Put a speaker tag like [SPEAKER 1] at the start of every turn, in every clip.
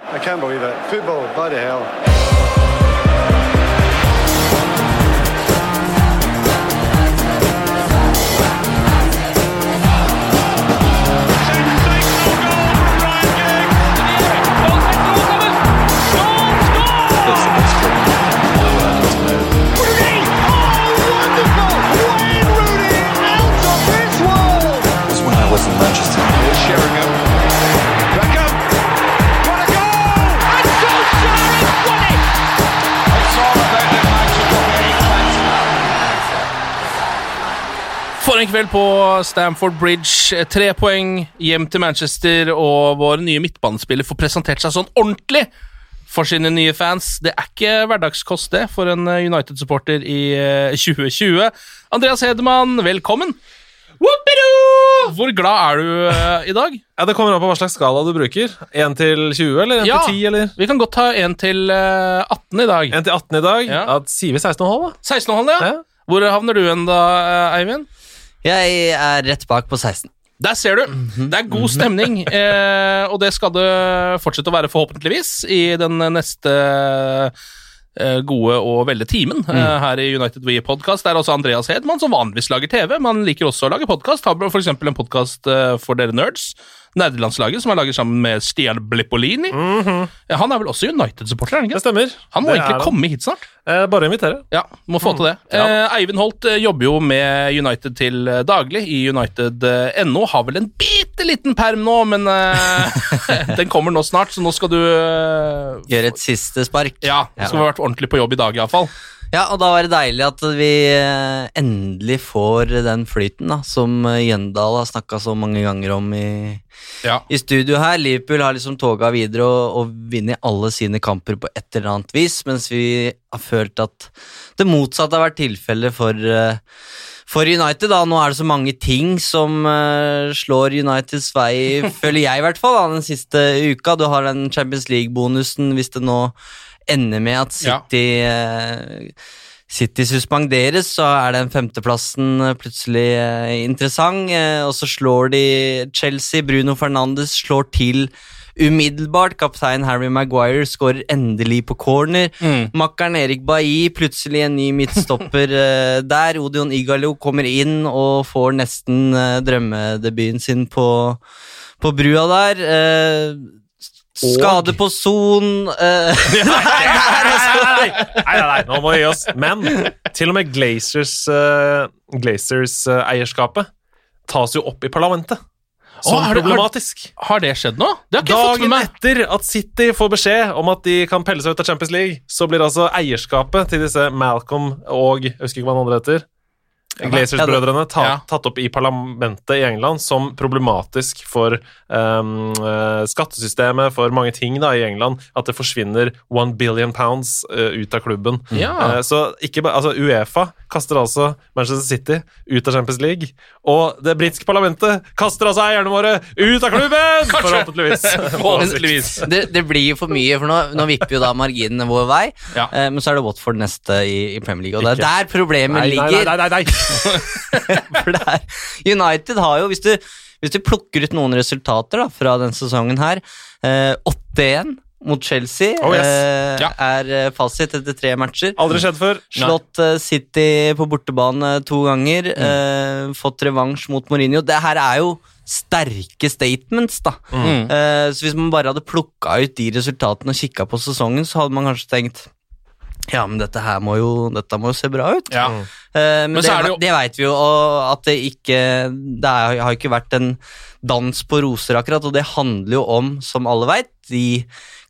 [SPEAKER 1] I can't believe it. Football, bloody hell.
[SPEAKER 2] was when I was in Manchester. Sheringham.
[SPEAKER 3] En kveld på Stamford Bridge. Tre poeng hjem til Manchester, og vår nye midtbanespiller får presentert seg sånn ordentlig for sine nye fans. Det er ikke hverdagskost, det, for en eh, United-supporter i eh, 2020. Andreas Hedemann, velkommen! Whoopidoo! Hvor glad er du eh, i dag?
[SPEAKER 4] Ja, Det kommer an på hva slags skala du bruker. 1 til 20, eller 1
[SPEAKER 3] Ja.
[SPEAKER 4] til 10, eller
[SPEAKER 3] Vi kan godt ta en til eh, 18 i dag.
[SPEAKER 4] 1 til 18 i dag.
[SPEAKER 3] Ja.
[SPEAKER 4] Da sier vi 16,5, da.
[SPEAKER 3] 16,5, ja.
[SPEAKER 4] Ja.
[SPEAKER 3] Hvor havner du hen da, eh, Eivind?
[SPEAKER 5] Jeg er rett bak på 16.
[SPEAKER 3] Der ser du. Det er god stemning, eh, og det skal det fortsette å være, forhåpentligvis, i den neste eh, gode og veldig timen eh, her i United We Podcast. Det er også Andreas Hedman, som vanligvis lager TV. men liker også å lage podkast. Har f.eks. en podkast eh, for dere nerds. Nerdelandslaget, som han lager sammen med Stian Blippolini. ja, han er vel også United-supporter? er han
[SPEAKER 4] Det stemmer.
[SPEAKER 3] Han må
[SPEAKER 4] Det
[SPEAKER 3] egentlig komme hit snart.
[SPEAKER 4] Eh, bare invitere.
[SPEAKER 3] Ja, må få til det.
[SPEAKER 4] Ja.
[SPEAKER 3] Eh, Eivind Holt eh, jobber jo med United til eh, daglig i United.no. Har vel en bitte liten perm nå, men eh, den kommer nå snart, så nå skal du eh,
[SPEAKER 5] Gjør et siste spark.
[SPEAKER 3] Ja, du skal ha vært ordentlig på jobb i dag, iallfall.
[SPEAKER 5] Ja, og da var det deilig at vi eh, endelig får den flyten da, som eh, Jøndal har snakka så mange ganger om i,
[SPEAKER 3] Ja.
[SPEAKER 5] i studio her. Liverpool har liksom toga videre og, og vunnet alle sine kamper på et eller annet vis, mens vi har følt at det motsatte har vært tilfellet for eh, for United, da, nå er det så mange ting som uh, slår Uniteds vei, føler jeg i hvert fall, da, den siste uka. Du har den Champions League-bonusen hvis det nå ender med at City ja. City suspenderes, så er den femteplassen eh, plutselig eh, interessant. Eh, og så slår de Chelsea. Bruno Fernandes slår til umiddelbart. Kaptein Harry Maguire skårer endelig på corner.
[SPEAKER 3] Mm.
[SPEAKER 5] Makkeren Erik Bailly, plutselig en ny midtstopper eh, der. Odion Igalo kommer inn og får nesten eh, drømmedebuten sin på, på brua der. Skade på Son eh,
[SPEAKER 4] Nei, nei, nei, nå må vi gi oss. Men til og med Glazers, eh, Glazers-eierskapet tas jo opp i parlamentet. Som
[SPEAKER 3] Å, det-
[SPEAKER 4] problematisk.
[SPEAKER 3] Har det skjedd nå? Det har ikke jeg fått med
[SPEAKER 4] Dagen etter at City får beskjed om at de kan pelle seg ut av Champions League, så blir altså eierskapet til disse Malcolm og Jeg husker ikke hva han andre heter. Glazers-brødrene ta, tatt opp i parlamentet i England som problematisk for um, skattesystemet, for mange ting da i England, at det forsvinner one billion pounds uh, ut av klubben.
[SPEAKER 3] Ja.
[SPEAKER 4] Uh, så ikke bare altså Uefa kaster altså Manchester City ut av Champions League, og det britiske parlamentet kaster altså eierne våre ut av klubben! Forhåpentligvis.
[SPEAKER 3] Forhåpentligvis.
[SPEAKER 5] det, det blir jo for mye, for nå, nå vipper jo da marginene vår vei.
[SPEAKER 3] Ja.
[SPEAKER 5] uh, men så er det Watford neste i, i Premier League, og det er der problemet
[SPEAKER 4] Nei, nei, nei, nei, nei.
[SPEAKER 5] For det er, United har jo, hvis du, hvis du plukker ut noen resultater da, fra denne sesongen her eh, 8-1 mot Chelsea
[SPEAKER 4] Oh, yes.
[SPEAKER 5] eh,
[SPEAKER 3] Ja.
[SPEAKER 5] er eh, fasit etter tre matcher.
[SPEAKER 4] Aldri skjedd før.
[SPEAKER 5] Slått Nei. City på bortebane to ganger. eh, fått revansj mot Mourinho. Det her er jo sterke statements, da.
[SPEAKER 3] Mm.
[SPEAKER 5] Eh, så hvis man bare hadde plukka ut de resultatene og kikka på sesongen, så hadde man kanskje tenkt Ja, men dette her må jo, dette må jo se bra ut.
[SPEAKER 3] Ja.
[SPEAKER 5] Eh, men,
[SPEAKER 3] Men
[SPEAKER 5] det,
[SPEAKER 3] er det jo-
[SPEAKER 5] det vet vi jo, og at det ikke Det er, har ikke vært en dans på roser, akkurat, og det handler jo om, som alle veit, de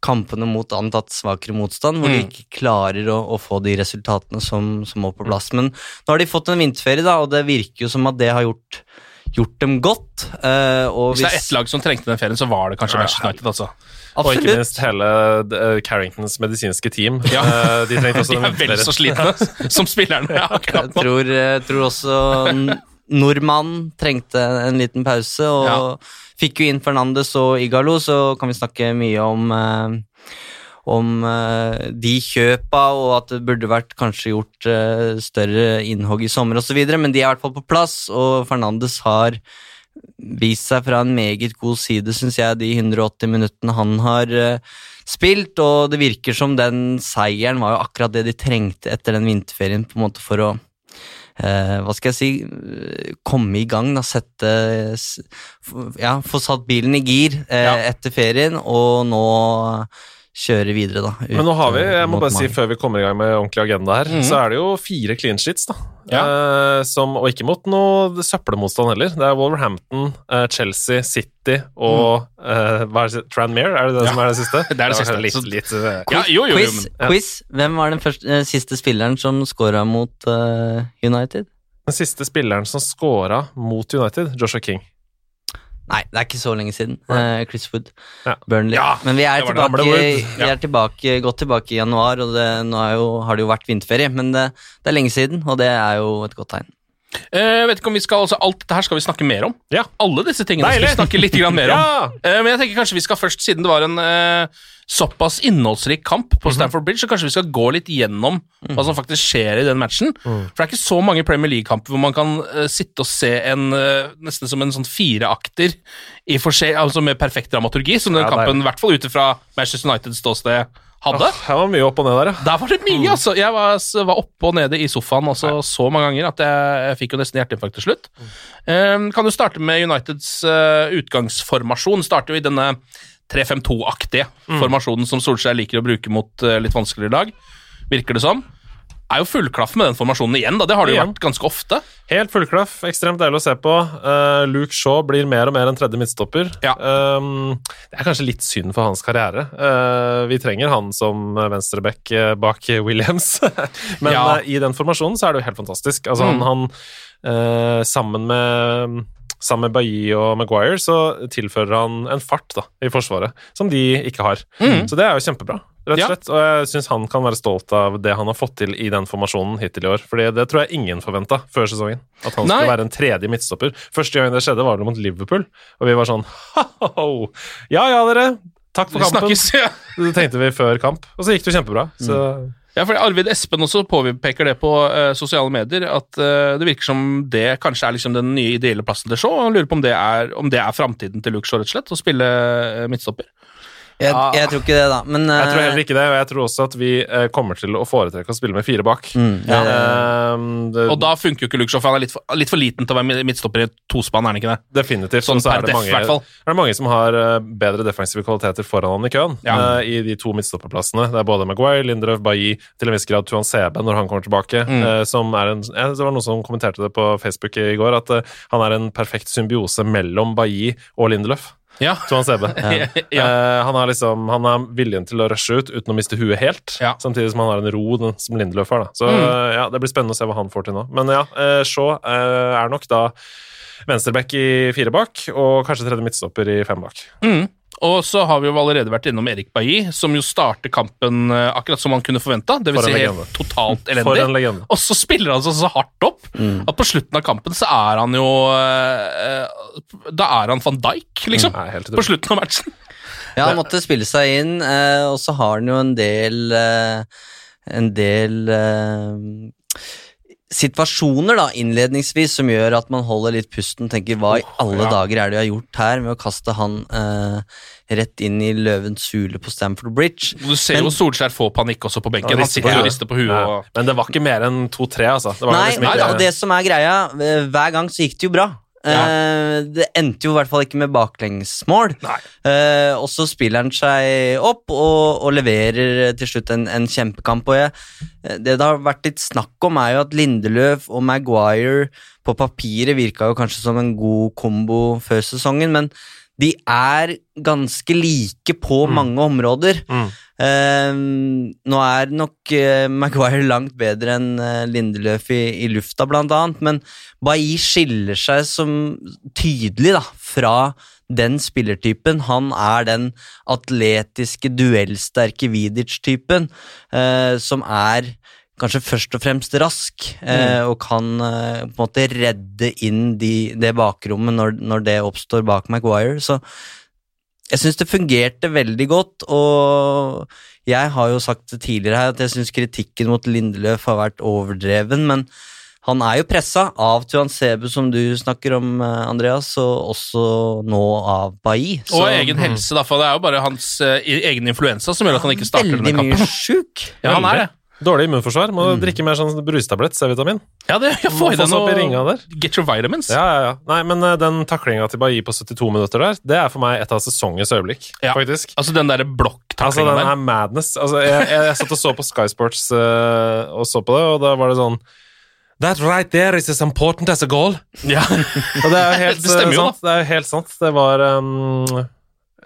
[SPEAKER 5] kampene mot antatt svakere motstand, hvor de
[SPEAKER 3] Mm.
[SPEAKER 5] ikke klarer å, å få de resultatene som, som må på plass. Men nå har de fått en vinterferie, da, og det virker jo som at det har gjort, gjort dem godt. Uh, og
[SPEAKER 3] Hvis det er ett lag som trengte den ferien, så var det kanskje Manchester United. altså.
[SPEAKER 4] Og ikke minst hele eh, Carringtons medisinske team.
[SPEAKER 3] Ja.
[SPEAKER 4] Eh, de trengte også
[SPEAKER 3] De er vel så slitne som spillerne. Ja,
[SPEAKER 5] Jeg tror, jeg tror også nordmannen trengte en liten pause, og
[SPEAKER 3] Ja.
[SPEAKER 5] fikk jo inn Fernandes og Igalo, så kan vi snakke mye om eh, om eh, de kjøpa, og at det burde vært kanskje gjort eh, større innhogg i sommer osv., men de er i hvert fall på plass, og Fernandes har vist seg fra en meget god side, syns jeg, de 180 minuttene han har eh, spilt, og det virker som den seieren var jo akkurat det de trengte etter den vinterferien, på en måte for å eh, hva skal jeg si eh, komme i gang, da, sette Ja, få satt bilen i gir eh,
[SPEAKER 3] Ja.
[SPEAKER 5] etter ferien, og nå kjøre videre, da. ut,
[SPEAKER 4] Men nå har vi, jeg må
[SPEAKER 5] mot
[SPEAKER 4] bare si før vi kommer i gang med ordentlig agenda her,
[SPEAKER 3] Mhm.
[SPEAKER 4] så er det jo fire clean sheets, da.
[SPEAKER 3] Ja.
[SPEAKER 4] Eh, som, og ikke mot noe søppelmotstand heller. Det er Wolverhampton, eh, Chelsea, City og eh, hva er det, Tranmere, er det det
[SPEAKER 3] Ja.
[SPEAKER 4] som er det siste?
[SPEAKER 3] Det er det siste.
[SPEAKER 4] Litt, litt, uh,
[SPEAKER 3] Ja, jo, jo, jo,
[SPEAKER 5] Quiz,
[SPEAKER 3] men,
[SPEAKER 5] quiz. Hvem var den første, eh, siste spilleren som scora mot uh, United?
[SPEAKER 4] Den siste spilleren som scora mot United, Joshua King.
[SPEAKER 5] Nei, det er ikke så lenge siden. Eh, Chris Wood.
[SPEAKER 4] Ja.
[SPEAKER 5] Burnley.
[SPEAKER 3] Ja,
[SPEAKER 5] men vi er, tilbake, vi er tilbake, godt tilbake i januar, og det, nå er jo, har det jo vært vinterferie. Men det, det er lenge siden, og det er jo et godt tegn.
[SPEAKER 3] Eh, vet ikke om vi skal, altså, Alt dette her skal vi snakke mer om.
[SPEAKER 4] Ja.
[SPEAKER 3] Alle disse tingene
[SPEAKER 4] Deilig.
[SPEAKER 3] skal vi snakke litt mer om.
[SPEAKER 4] Ja!
[SPEAKER 3] Eh, men jeg tenker kanskje vi skal først, siden det var en eh, såpass innholdsrik kamp på Stamford Bridge, så kanskje vi skal gå litt gjennom hva som faktisk skjer i den matchen. For det er ikke så mange Premier League-kamper hvor man kan sitte og se en nesten som en sånn fireakter altså med perfekt dramaturgi, som den kampen, i hvert fall ut ifra Manchester Uniteds ståsted, hadde.
[SPEAKER 4] Åh, Her var mye opp og ned der, ja.
[SPEAKER 3] Der var det mye, altså. Jeg var, var oppe og nede i sofaen altså, så mange ganger at jeg, jeg fikk jo nesten hjerteinfarkt til slutt. Um, kan du starte med Uniteds uh, utgangsformasjon? Starter jo i denne 3-5-2-aktige formasjonen som Solskjær liker å bruke mot uh, litt vanskeligere lag, virker det som. Er jo fullklaff med den formasjonen igjen, da. Det har det jo vært ganske ofte.
[SPEAKER 4] Helt fullklaff, ekstremt deilig å se på. Uh, Luke Shaw blir mer og mer en tredje midtstopper.
[SPEAKER 3] Ja.
[SPEAKER 4] Um, det er kanskje litt synd for hans karriere. Uh, vi trenger han som venstreback eh, bak Williams. Men
[SPEAKER 3] Ja.
[SPEAKER 4] uh, i den formasjonen så er det jo helt fantastisk. Altså,
[SPEAKER 3] Mm.
[SPEAKER 4] han, han sammen med Sammen med Bailly og Maguire så tilfører han en fart da, i forsvaret som de ikke har.
[SPEAKER 3] Mm.
[SPEAKER 4] Så det er jo kjempebra, rett og
[SPEAKER 3] Ja.
[SPEAKER 4] slett. Og jeg syns han kan være stolt av det han har fått til i den formasjonen hittil i år. Fordi det tror jeg ingen forventa før sesongen. At han
[SPEAKER 3] Nei.
[SPEAKER 4] skulle være en tredje midtstopper. Første gang det skjedde, var det mot Liverpool, og vi var sånn ha-ha-ho. Ja ja, dere. Takk for
[SPEAKER 3] Vi
[SPEAKER 4] kampen.
[SPEAKER 3] snakkes, ja.
[SPEAKER 4] Det tenkte vi før kamp, og så gikk det jo kjempebra. Så
[SPEAKER 3] Ja, fordi Arvid Espen også påpeker det på uh, sosiale medier, at uh, det virker som det kanskje er liksom den nye ideelle plassen til Shaw. Han lurer på om det er, er framtiden til Luke Shaw, rett og slett, å spille eh, midtstopper.
[SPEAKER 5] Jeg, jeg tror ikke det, da. Men
[SPEAKER 4] jeg tror
[SPEAKER 5] eh,
[SPEAKER 4] heller ikke det, og jeg tror også at vi eh, kommer til å foretrekke å spille med fire bak.
[SPEAKER 5] mm, ja.
[SPEAKER 4] Eh, det,
[SPEAKER 3] Og da funker jo ikke Luke Shaw, for han er litt for, litt for liten til å være midtstopper i et tospann, er han ikke det?
[SPEAKER 4] Definitivt.
[SPEAKER 3] Sånn
[SPEAKER 4] så er det, mange,
[SPEAKER 3] i hvert fall.
[SPEAKER 4] er det mange som har eh, bedre defensive kvaliteter foran han i køen.
[SPEAKER 3] Ja.
[SPEAKER 4] uh, I de to midtstopperplassene. Det er både Maguire, Lindrøv, Bailly, til en viss grad Tuan Sebe når han kommer tilbake.
[SPEAKER 3] Mm.
[SPEAKER 4] Uh, som er en, ja, det var noen som kommenterte det på Facebook i går, at uh, han er en perfekt symbiose mellom Bailly og Linderöf.
[SPEAKER 3] Ja.
[SPEAKER 4] Tuan Sebe.
[SPEAKER 3] ja.
[SPEAKER 4] Eh, han, har liksom, han har viljen til å rushe ut uten å miste huet helt,
[SPEAKER 3] Ja.
[SPEAKER 4] samtidig som han har en ro den, som Lindeløf har. Da. Så
[SPEAKER 3] Mm.
[SPEAKER 4] eh, ja, det blir spennende å se hva han får til nå. Men ja, eh, Shaw er nok da venstreback i fire bak, og kanskje tredje midtstopper i fem bak.
[SPEAKER 3] Mm. Og så har vi jo allerede vært innom Erik Bailly, som jo starter kampen eh, akkurat som man kunne forventa. Det vil
[SPEAKER 4] For
[SPEAKER 3] si helt totalt elendig. Og så spiller han seg så hardt opp at på slutten av kampen så er han jo eh, Da er han van Dijk, liksom.
[SPEAKER 4] Nei,
[SPEAKER 3] På slutten av matchen.
[SPEAKER 5] Ja, han måtte spille seg inn, eh, og så har han jo en del eh, En del eh, situasjoner da, innledningsvis som gjør at man holder litt pusten tenker hva i alle
[SPEAKER 3] ja.
[SPEAKER 5] dager er det du har gjort her med å kaste han eh, rett inn i løvens hule på Stamford Bridge.
[SPEAKER 3] Du ser
[SPEAKER 5] Men-
[SPEAKER 3] jo Solskjær få panikk også på benken.
[SPEAKER 4] Ja,
[SPEAKER 3] Han sitter og rister på huet.
[SPEAKER 4] Ja.
[SPEAKER 3] Og...
[SPEAKER 4] Men det var ikke mer enn to-tre, altså. Det var
[SPEAKER 5] Nei,
[SPEAKER 4] liksom
[SPEAKER 5] nei, og det som er greia, eh, hver gang så gikk det jo bra. Eh, det endte jo i hvert fall ikke med baklengsmål. Eh, og så spiller han seg opp og, og leverer til slutt en, en kjempekamp. Jeg, eh, det det har vært litt snakk om, er jo at Lindeløf og Maguire på papiret virka jo kanskje som en god kombo før sesongen, men de er ganske like på mange områder. Eh, nå er nok uh, Maguire langt bedre enn uh, Lindeløf i, i lufta, blant annet, men Bailly skiller seg som tydelig da, fra den spillertypen. Han er den atletiske, duellsterke Vidic-typen, uh, som er kanskje først og fremst rask, eh, og kan eh, på en måte redde inn de, det bakrommet når, når det oppstår bak Maguire. Så jeg syns det fungerte veldig godt, og jeg har jo sagt tidligere her at jeg syns kritikken mot Lindeløf har vært overdreven, men han er jo pressa av Tuan Sebu, som du snakker om, eh, Andreas, og også nå av Bailly.
[SPEAKER 3] Og egen helse, da, for det er jo bare hans eh, egen influensa som gjør at han ikke starter denne kampen.
[SPEAKER 5] Veldig mye sjuk.
[SPEAKER 3] Ja, han er det.
[SPEAKER 4] Dårlig immunforsvar. Må drikke mer sånn brustablett, C-vitamin.
[SPEAKER 3] Ja, det, jeg får i deg
[SPEAKER 4] ringa
[SPEAKER 3] noe
[SPEAKER 4] der.
[SPEAKER 3] Get your vitamins.
[SPEAKER 4] Ja, ja, ja. Nei, men eh, den taklinga til Bailly på 72 minutter der, det er for meg et av sesongens øyeblikk,
[SPEAKER 3] Ja.
[SPEAKER 4] faktisk.
[SPEAKER 3] Altså den derre
[SPEAKER 4] Altså,
[SPEAKER 3] blokktaklinga
[SPEAKER 4] den
[SPEAKER 3] der.
[SPEAKER 4] er madness. Altså, jeg, jeg, jeg satt og så på Sky Sports uh, og så på det, og da var det sånn That right there is as important as a goal.
[SPEAKER 3] Ja.
[SPEAKER 4] Og det er jo helt
[SPEAKER 3] Det stemmer jo,
[SPEAKER 4] sant. Det er jo helt sant. Det var um,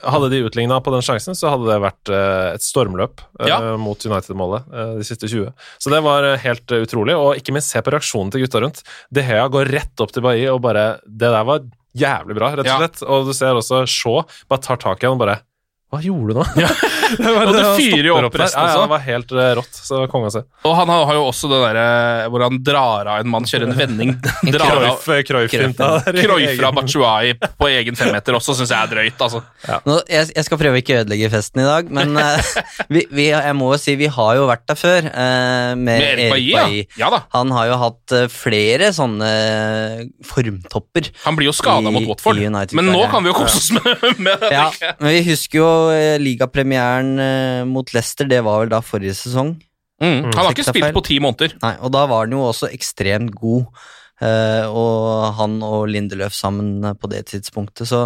[SPEAKER 4] Hadde de utligna på den sjansen, så hadde det vært eh, et stormløp eh,
[SPEAKER 3] Ja.
[SPEAKER 4] mot United-målet eh, de siste 20. Så det var helt utrolig. Og ikke minst se på reaksjonen til gutta rundt. De Hea går rett opp til Bailly og bare Det der var jævlig bra, rett og
[SPEAKER 3] Ja.
[SPEAKER 4] slett. Og du ser også Shaw bare tar tak i han og bare Hva gjorde du nå? Det var-
[SPEAKER 3] Og det
[SPEAKER 4] han
[SPEAKER 3] fyrer jo opp resten
[SPEAKER 4] Ja, ja, det var helt eh, rått. Så det å se.
[SPEAKER 3] Og han har jo også det derre hvor han drar av en mann, kjører en vending.
[SPEAKER 4] der.
[SPEAKER 3] fra
[SPEAKER 4] egen-
[SPEAKER 3] Batshuayi på egen femmeter også, syns jeg er drøyt, altså.
[SPEAKER 5] Nå, jeg, jeg skal prøve å ikke ødelegge festen i dag, men eh, vi, vi, jeg må jo si vi har jo vært der før Uh, med,
[SPEAKER 3] Med Erik Bailly, ja. Ja da.
[SPEAKER 5] Han har jo hatt eh, flere sånne formtopper.
[SPEAKER 3] Han blir jo skada mot Watford, men nå kan vi jo kose oss med, med det.
[SPEAKER 5] Ja, men vi husker jo eh, ligapremieren eh, mot Leicester, det var vel da forrige sesong.
[SPEAKER 3] Mm. Han har ikke spilt på ti måneder.
[SPEAKER 5] Nei, og da var han jo også ekstremt god. Uh, og han og Lindeløf sammen eh, på det tidspunktet, så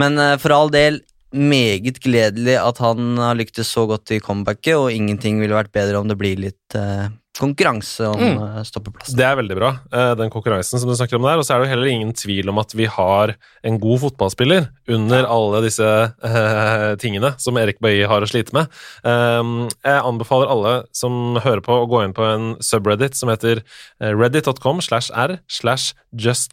[SPEAKER 5] Men uh, for all del, meget gledelig at han har lyktes så godt i comebacket, og ingenting ville vært bedre om det blir litt eh, konkurranse om
[SPEAKER 3] Mm.
[SPEAKER 5] stoppeplassen.
[SPEAKER 4] Det er veldig bra, eh, den konkurransen som du snakker om der. Og så er det jo heller ingen tvil om at vi har en god fotballspiller under alle disse uh, tingene som Erik Bailly har å slite med. Um, jeg anbefaler alle som hører på, å gå inn på en subreddit som heter eh, reddit.com slash r slash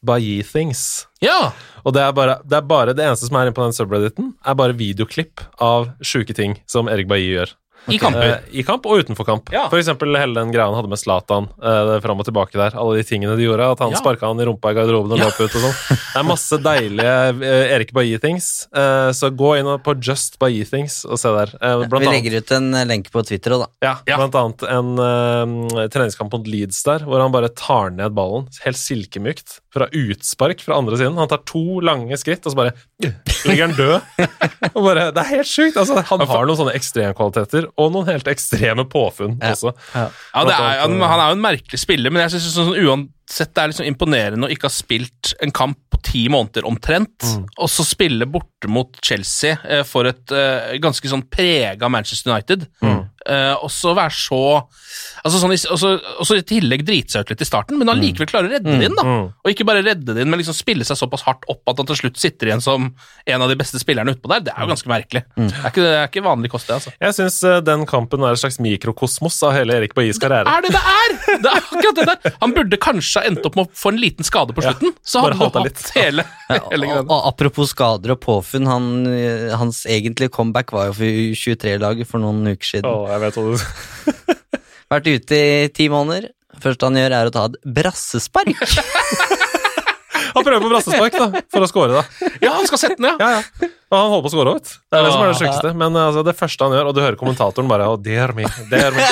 [SPEAKER 4] justbayithings.
[SPEAKER 3] Ja!
[SPEAKER 4] Og det er, bare, det er bare det eneste som er inne på den subredditen, er bare videoklipp av sjuke ting som Erik Bailly gjør.
[SPEAKER 3] I kamper.
[SPEAKER 4] Eh, I kamp og utenfor kamp.
[SPEAKER 3] Ja.
[SPEAKER 4] For eksempel hele den greia han hadde med Zlatan eh, fram og tilbake der. Alle de tingene de gjorde. At han
[SPEAKER 3] Ja.
[SPEAKER 4] sparka han i rumpa i garderoben og løp ut og sånn. Det er masse deilige eh, Erik Bailly-things. Eh, så gå inn på Just Bailly-things og se der. Eh, blant
[SPEAKER 5] vi
[SPEAKER 4] annet-
[SPEAKER 5] legger ut en eh, lenke på Twitter òg, da.
[SPEAKER 4] ja,
[SPEAKER 3] Ja.
[SPEAKER 4] blant annet en eh, treningskamp mot Leeds der, hvor han bare tar ned ballen helt silkemykt fra utspark fra andre siden. Han tar to lange skritt, og så bare ligger han død. og bare, det er helt sjukt! Altså, han har noen sånne ekstremkvaliteter, og noen helt ekstreme påfunn
[SPEAKER 5] Ja.
[SPEAKER 4] også.
[SPEAKER 3] Ja, det er, han, han er jo en merkelig spiller, men jeg synes sånn, sånn, uansett det er liksom imponerende å ikke ha spilt en kamp på ti måneder omtrent, og så spille borte mot Chelsea eh, for et eh, ganske sånn prega Manchester United. Eh, og så være så altså sånn, også, Og så i tillegg drite seg ut litt i starten, men allikevel klare å redde det inn. da Og ikke bare redde det inn, men liksom spille seg såpass hardt opp at han til slutt sitter igjen som en av de beste spillerne utpå der. Det er jo ganske merkelig. Det, er ikke, det er ikke vanlig kost, det. altså
[SPEAKER 4] Jeg syns den kampen er et slags mikrokosmos av hele Erik Baillys karriere.
[SPEAKER 3] Det er det det er! Det er akkurat det der. Han burde kanskje ha endt opp med å få en liten skade på slutten. så
[SPEAKER 4] bare
[SPEAKER 3] hadde
[SPEAKER 4] han
[SPEAKER 3] hatt hele, hele
[SPEAKER 5] Og, og apropos skader og påfunn, han, eh, hans egentlige comeback var jo for U23-laget for noen uker siden.
[SPEAKER 4] Å, jeg vet hva du
[SPEAKER 5] Vært ute i ti måneder. Første han gjør, er å ta et brassespark.
[SPEAKER 4] Han prøver på brassespark da, for å score, da.
[SPEAKER 3] Ja, han skal sette den, ja.
[SPEAKER 4] Ja, ja. Og han holder på å score òg, vet du. Det er det som er det sjukeste. Men altså, det første han gjør, og du hører kommentatoren bare oh, dear me, dear me.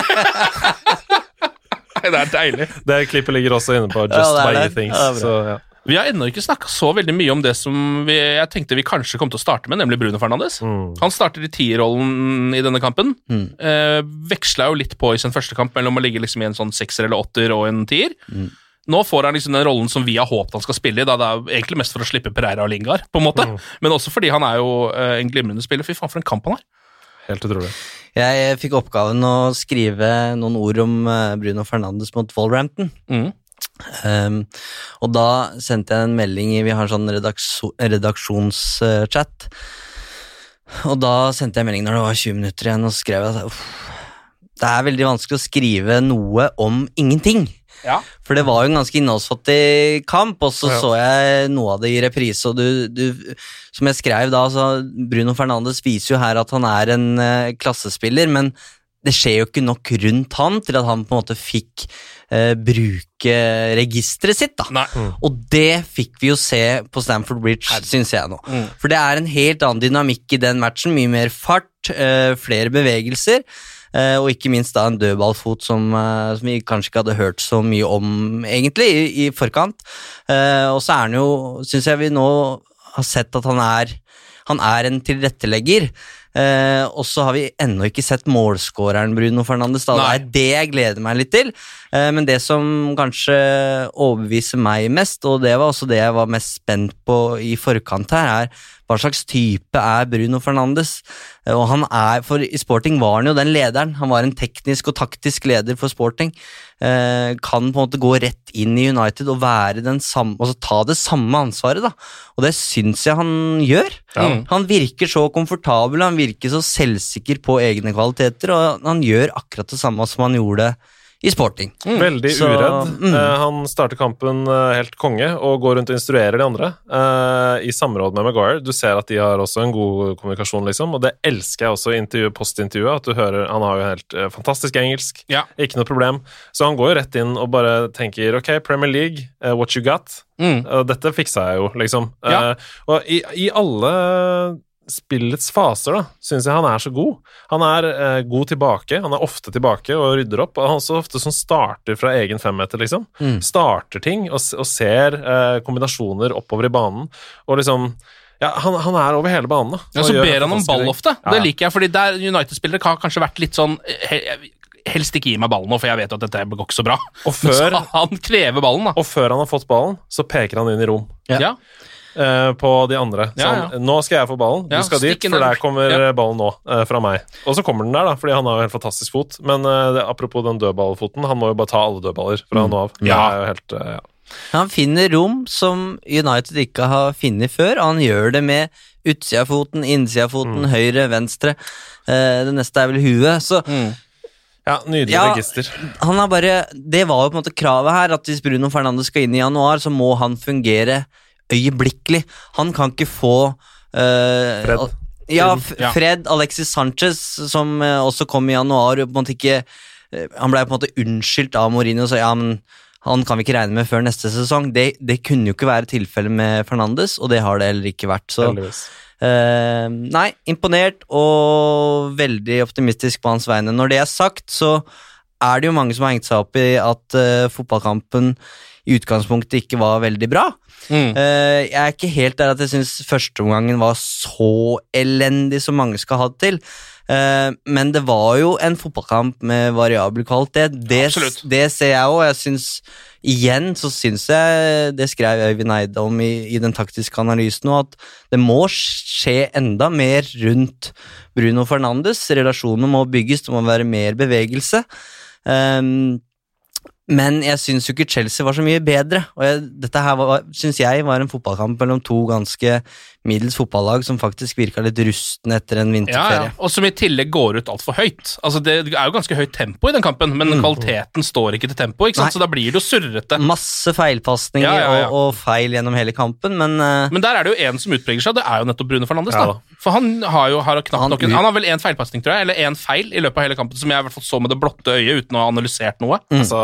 [SPEAKER 3] Det er deilig.
[SPEAKER 4] Det klippet ligger også inne på Just
[SPEAKER 5] Ja, er det.
[SPEAKER 4] Things.
[SPEAKER 5] Ja, det er bra.
[SPEAKER 4] så, ja.
[SPEAKER 3] Vi har ennå ikke snakka så veldig mye om det som vi, jeg tenkte vi kanskje kom til å starte med, nemlig Bruno Fernandes.
[SPEAKER 4] Mm.
[SPEAKER 3] Han starter i tierrollen i denne kampen.
[SPEAKER 5] Mm.
[SPEAKER 3] Eh, veksla jo litt på i sin første kamp mellom å ligge liksom i en sånn sekser eller åtter og en tier.
[SPEAKER 5] Mm.
[SPEAKER 3] Nå får han liksom den rollen som vi har håpet han skal spille i. Da det er egentlig mest for å slippe Pereira og Lingard, på en måte. Men også fordi han er jo eh, en glimrende spiller. Fy faen, for en kamp han har.
[SPEAKER 4] Helt utrolig.
[SPEAKER 5] Jeg fikk oppgaven å skrive noen ord om eh, Bruno Fernandes mot Wolverhampton.
[SPEAKER 3] Mm.
[SPEAKER 5] Um, og da sendte jeg en melding i Vi har en sånn redaksjo, redaksjonschat. Og da sendte jeg melding når det var 20 minutter igjen, og skrev at uff, det er veldig vanskelig å skrive noe om ingenting.
[SPEAKER 3] Ja.
[SPEAKER 5] For det var jo en ganske innholdsfattig kamp, og så
[SPEAKER 4] Ja.
[SPEAKER 5] så jeg noe av det i reprise, og du, du Som jeg skrev da, så Bruno Fernandes viser jo her at han er en uh, klassespiller, men det skjer jo ikke nok rundt han til at han på en måte fikk eh, bruke registeret sitt, da.
[SPEAKER 3] Mm.
[SPEAKER 5] Og det fikk vi jo se på Stamford Bridge, syns jeg nå.
[SPEAKER 3] Mm.
[SPEAKER 5] For det er en helt annen dynamikk i den matchen. Mye mer fart, eh, flere bevegelser. eh, og ikke minst da en dødballfot som, eh, som vi kanskje ikke hadde hørt så mye om, egentlig, i, i forkant. Eh, og så er han jo, syns jeg vi nå har sett at han er han er en tilrettelegger. Eh, og så har vi ennå ikke sett målskåreren Bruno Fernandes. Da. Det er det jeg gleder meg litt til. Eh, men det som kanskje overbeviser meg mest, og det var også det jeg var mest spent på i forkant her, er hva slags type er Bruno Fernandes? Eh, og han er, for I Sporting var han jo den lederen. Han var en teknisk og taktisk leder for Sporting. Eh, kan på en måte gå rett inn i United og være den samme, altså ta det samme ansvaret. da. Og det syns jeg han gjør.
[SPEAKER 3] Ja.
[SPEAKER 5] Han virker så komfortabel, han virker så selvsikker på egne kvaliteter, og han gjør akkurat det samme som han gjorde i Sporting.
[SPEAKER 4] Veldig
[SPEAKER 5] Så,
[SPEAKER 4] uredd.
[SPEAKER 5] mm.
[SPEAKER 4] Eh, han starter kampen eh, helt konge og går rundt og instruerer de andre eh, i samråd med Maguire. Du ser at de har også en god kommunikasjon, liksom, og det elsker jeg også i postintervjuet. At du hører Han har jo helt fantastisk engelsk,
[SPEAKER 3] Ja.
[SPEAKER 4] ikke noe problem. Så han går jo rett inn og bare tenker OK, Premier League, what you got?
[SPEAKER 3] Mm.
[SPEAKER 4] Dette fiksa jeg jo, liksom.
[SPEAKER 3] Ja.
[SPEAKER 4] Eh, og i, i alle spillets faser, da, syns jeg han er så god. Han er eh, god tilbake, han er ofte tilbake og rydder opp. Og han er så ofte som starter fra egen femmeter, liksom.
[SPEAKER 5] Mm.
[SPEAKER 4] Starter ting og, og ser eh, kombinasjoner oppover i banen, og liksom Ja, han, han er over hele banen, da.
[SPEAKER 3] Ja, så ber han om ball ofte.
[SPEAKER 4] Ja,
[SPEAKER 3] Det liker jeg, fordi der United-spillere har kanskje vært litt sånn he- Helst ikke gi meg ballen nå, for jeg vet at dette går ikke så bra.
[SPEAKER 4] Og
[SPEAKER 3] Men så han krever ballen, da.
[SPEAKER 4] og før han har fått ballen, så peker han inn i rom.
[SPEAKER 5] Ja.
[SPEAKER 3] Ja.
[SPEAKER 4] Eh, på de andre. Sånn,
[SPEAKER 3] ja.
[SPEAKER 4] nå skal jeg få ballen, du
[SPEAKER 3] Ja,
[SPEAKER 4] skal dit, for
[SPEAKER 3] der.
[SPEAKER 4] kommer
[SPEAKER 3] Ja.
[SPEAKER 4] ballen nå, eh, fra meg. Og så kommer den der, da, fordi han har jo helt fantastisk fot. Men eh, det, apropos den dødballfoten, han må jo bare ta alle dødballer fra nå av. Det er jo helt, ja.
[SPEAKER 5] Han finner rom som United ikke har funnet før, og han gjør det med utsida av foten, innsida av foten, høyre, venstre. Eh, det neste er vel huet. Så
[SPEAKER 4] ja, nydelig
[SPEAKER 5] Ja.
[SPEAKER 4] register.
[SPEAKER 5] han har bare Det var jo på en måte kravet her, at hvis Bruno Fernandes skal inn i januar, så må han fungere øyeblikkelig. Han kan ikke få eh,
[SPEAKER 4] Fred.
[SPEAKER 5] Ja. Fred Alexis Sanchez, som eh, også kom i januar, på en måte ikke eh, Han ble på en måte unnskyldt av Mourinho og sa ja, men han kan vi ikke regne med før neste sesong. Det, det kunne jo ikke være tilfellet med Fernandes, og det har det heller ikke vært. Så. Eh, nei, imponert og veldig optimistisk på hans vegne. Når det er sagt, så er det jo mange som har hengt seg opp i at eh, fotballkampen i utgangspunktet ikke var veldig bra.
[SPEAKER 3] Mm.
[SPEAKER 5] Eh, jeg er ikke helt der at jeg syns førsteomgangen var så elendig som mange skal ha det til. Eh, men det var jo en fotballkamp med variabel kvalitet. Det, det ser jeg òg. Jeg syns Igjen så syns jeg, det skrev Øyvind Eide om i, i den taktiske analysen at det må skje enda mer rundt Bruno Fernandes. Relasjonene må bygges, det må være mer bevegelse. Um, men jeg syns jo ikke Chelsea var så mye bedre. Og jeg, dette her var, syns jeg var en fotballkamp mellom to ganske middels fotballag som faktisk virka litt rustne etter en vinterferie.
[SPEAKER 3] ja. Og som i tillegg går ut altfor høyt. Altså Det er jo ganske høyt tempo i den kampen, men kvaliteten står ikke til tempo, ikke sant?
[SPEAKER 5] Mm. Nei.
[SPEAKER 3] så da blir det jo surrete.
[SPEAKER 5] Masse feilpasninger
[SPEAKER 3] Ja, ja, ja.
[SPEAKER 5] Og, og feil gjennom hele kampen, men uh...
[SPEAKER 3] Men der er det jo en som utpreger seg, det er jo nettopp Brune Fernandes.
[SPEAKER 4] Ja
[SPEAKER 3] da. For han har jo har knapt
[SPEAKER 5] Han
[SPEAKER 3] nok Han har vel én feilpasning, tror jeg, eller én feil i løpet av hele kampen, som jeg i hvert fall så med det blotte øyet uten å ha analysert noe.
[SPEAKER 4] Altså,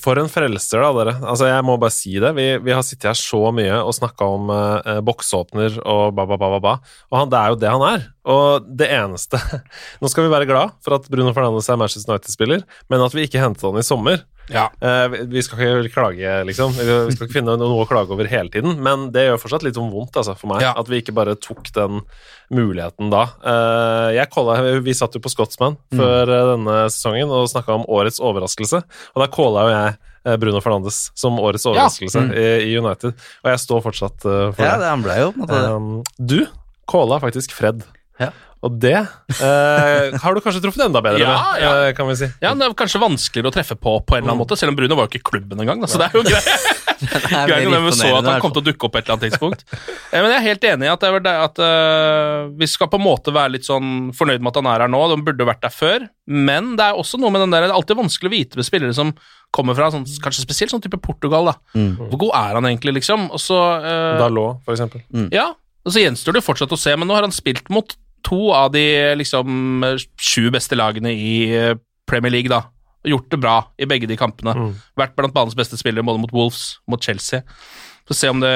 [SPEAKER 4] for en frelser, da, dere. Altså, jeg må bare si det. Vi, vi har sittet her så mye og snakka om eh, boksåpner og ba, ba, ba, ba, ba. Og han, det er jo det han er. Og det eneste Nå skal vi være glad for at Bruno Fernandes er Manchester United-spiller, men at vi ikke hentet han i sommer.
[SPEAKER 3] Ja.
[SPEAKER 4] Eh, vi- skal ikke klage, liksom. Vi skal ikke finne noe å klage over hele tiden, men det gjør fortsatt litt sånn vondt altså, for meg.
[SPEAKER 3] Ja.
[SPEAKER 4] At vi ikke bare tok den muligheten da. Eh, jeg calla, vi satt jo på Scotsman før mm. denne sesongen og snakka om årets overraskelse, og da calla jo jeg Bruno Fernandes som årets overraskelse
[SPEAKER 5] Mm.
[SPEAKER 4] i, United, og jeg står fortsatt for
[SPEAKER 5] Ja,
[SPEAKER 4] det.
[SPEAKER 5] han ble jo på en måte det.
[SPEAKER 4] Du calla faktisk Fred.
[SPEAKER 5] Ja.
[SPEAKER 4] Og det eh, har du kanskje truffet enda bedre
[SPEAKER 3] Ja,
[SPEAKER 4] med,
[SPEAKER 3] ja.
[SPEAKER 4] eh, kan vi si.
[SPEAKER 3] Ja, Det er kanskje vanskeligere å treffe på på en eller annen måte, selv om Bruno var jo ikke i klubben engang. Så det er jo greit.
[SPEAKER 5] Det
[SPEAKER 3] Greit
[SPEAKER 5] mer
[SPEAKER 3] vi så at han kom til å dukke opp på et eller annet tidspunkt. Eh, Men jeg er helt enig i at, det det at uh, vi skal på en måte være litt sånn fornøyd med at han er her nå. De burde vært der før. Men det er også noe med den der Det er alltid vanskelig å vite med spillere som kommer fra sånn, kanskje spesielt sånn type Portugal. da.
[SPEAKER 5] Mm.
[SPEAKER 3] Hvor god er han egentlig, liksom? Og så uh,
[SPEAKER 4] Dalot, for eksempel.
[SPEAKER 3] Ja, og så gjenstår det jo fortsatt å se, men nå har han spilt mot to av de liksom sju beste lagene i eh, Premier League, da. Gjort det bra i begge de kampene. Vært blant banens beste spillere både mot Wolves, mot Chelsea. Få se om det,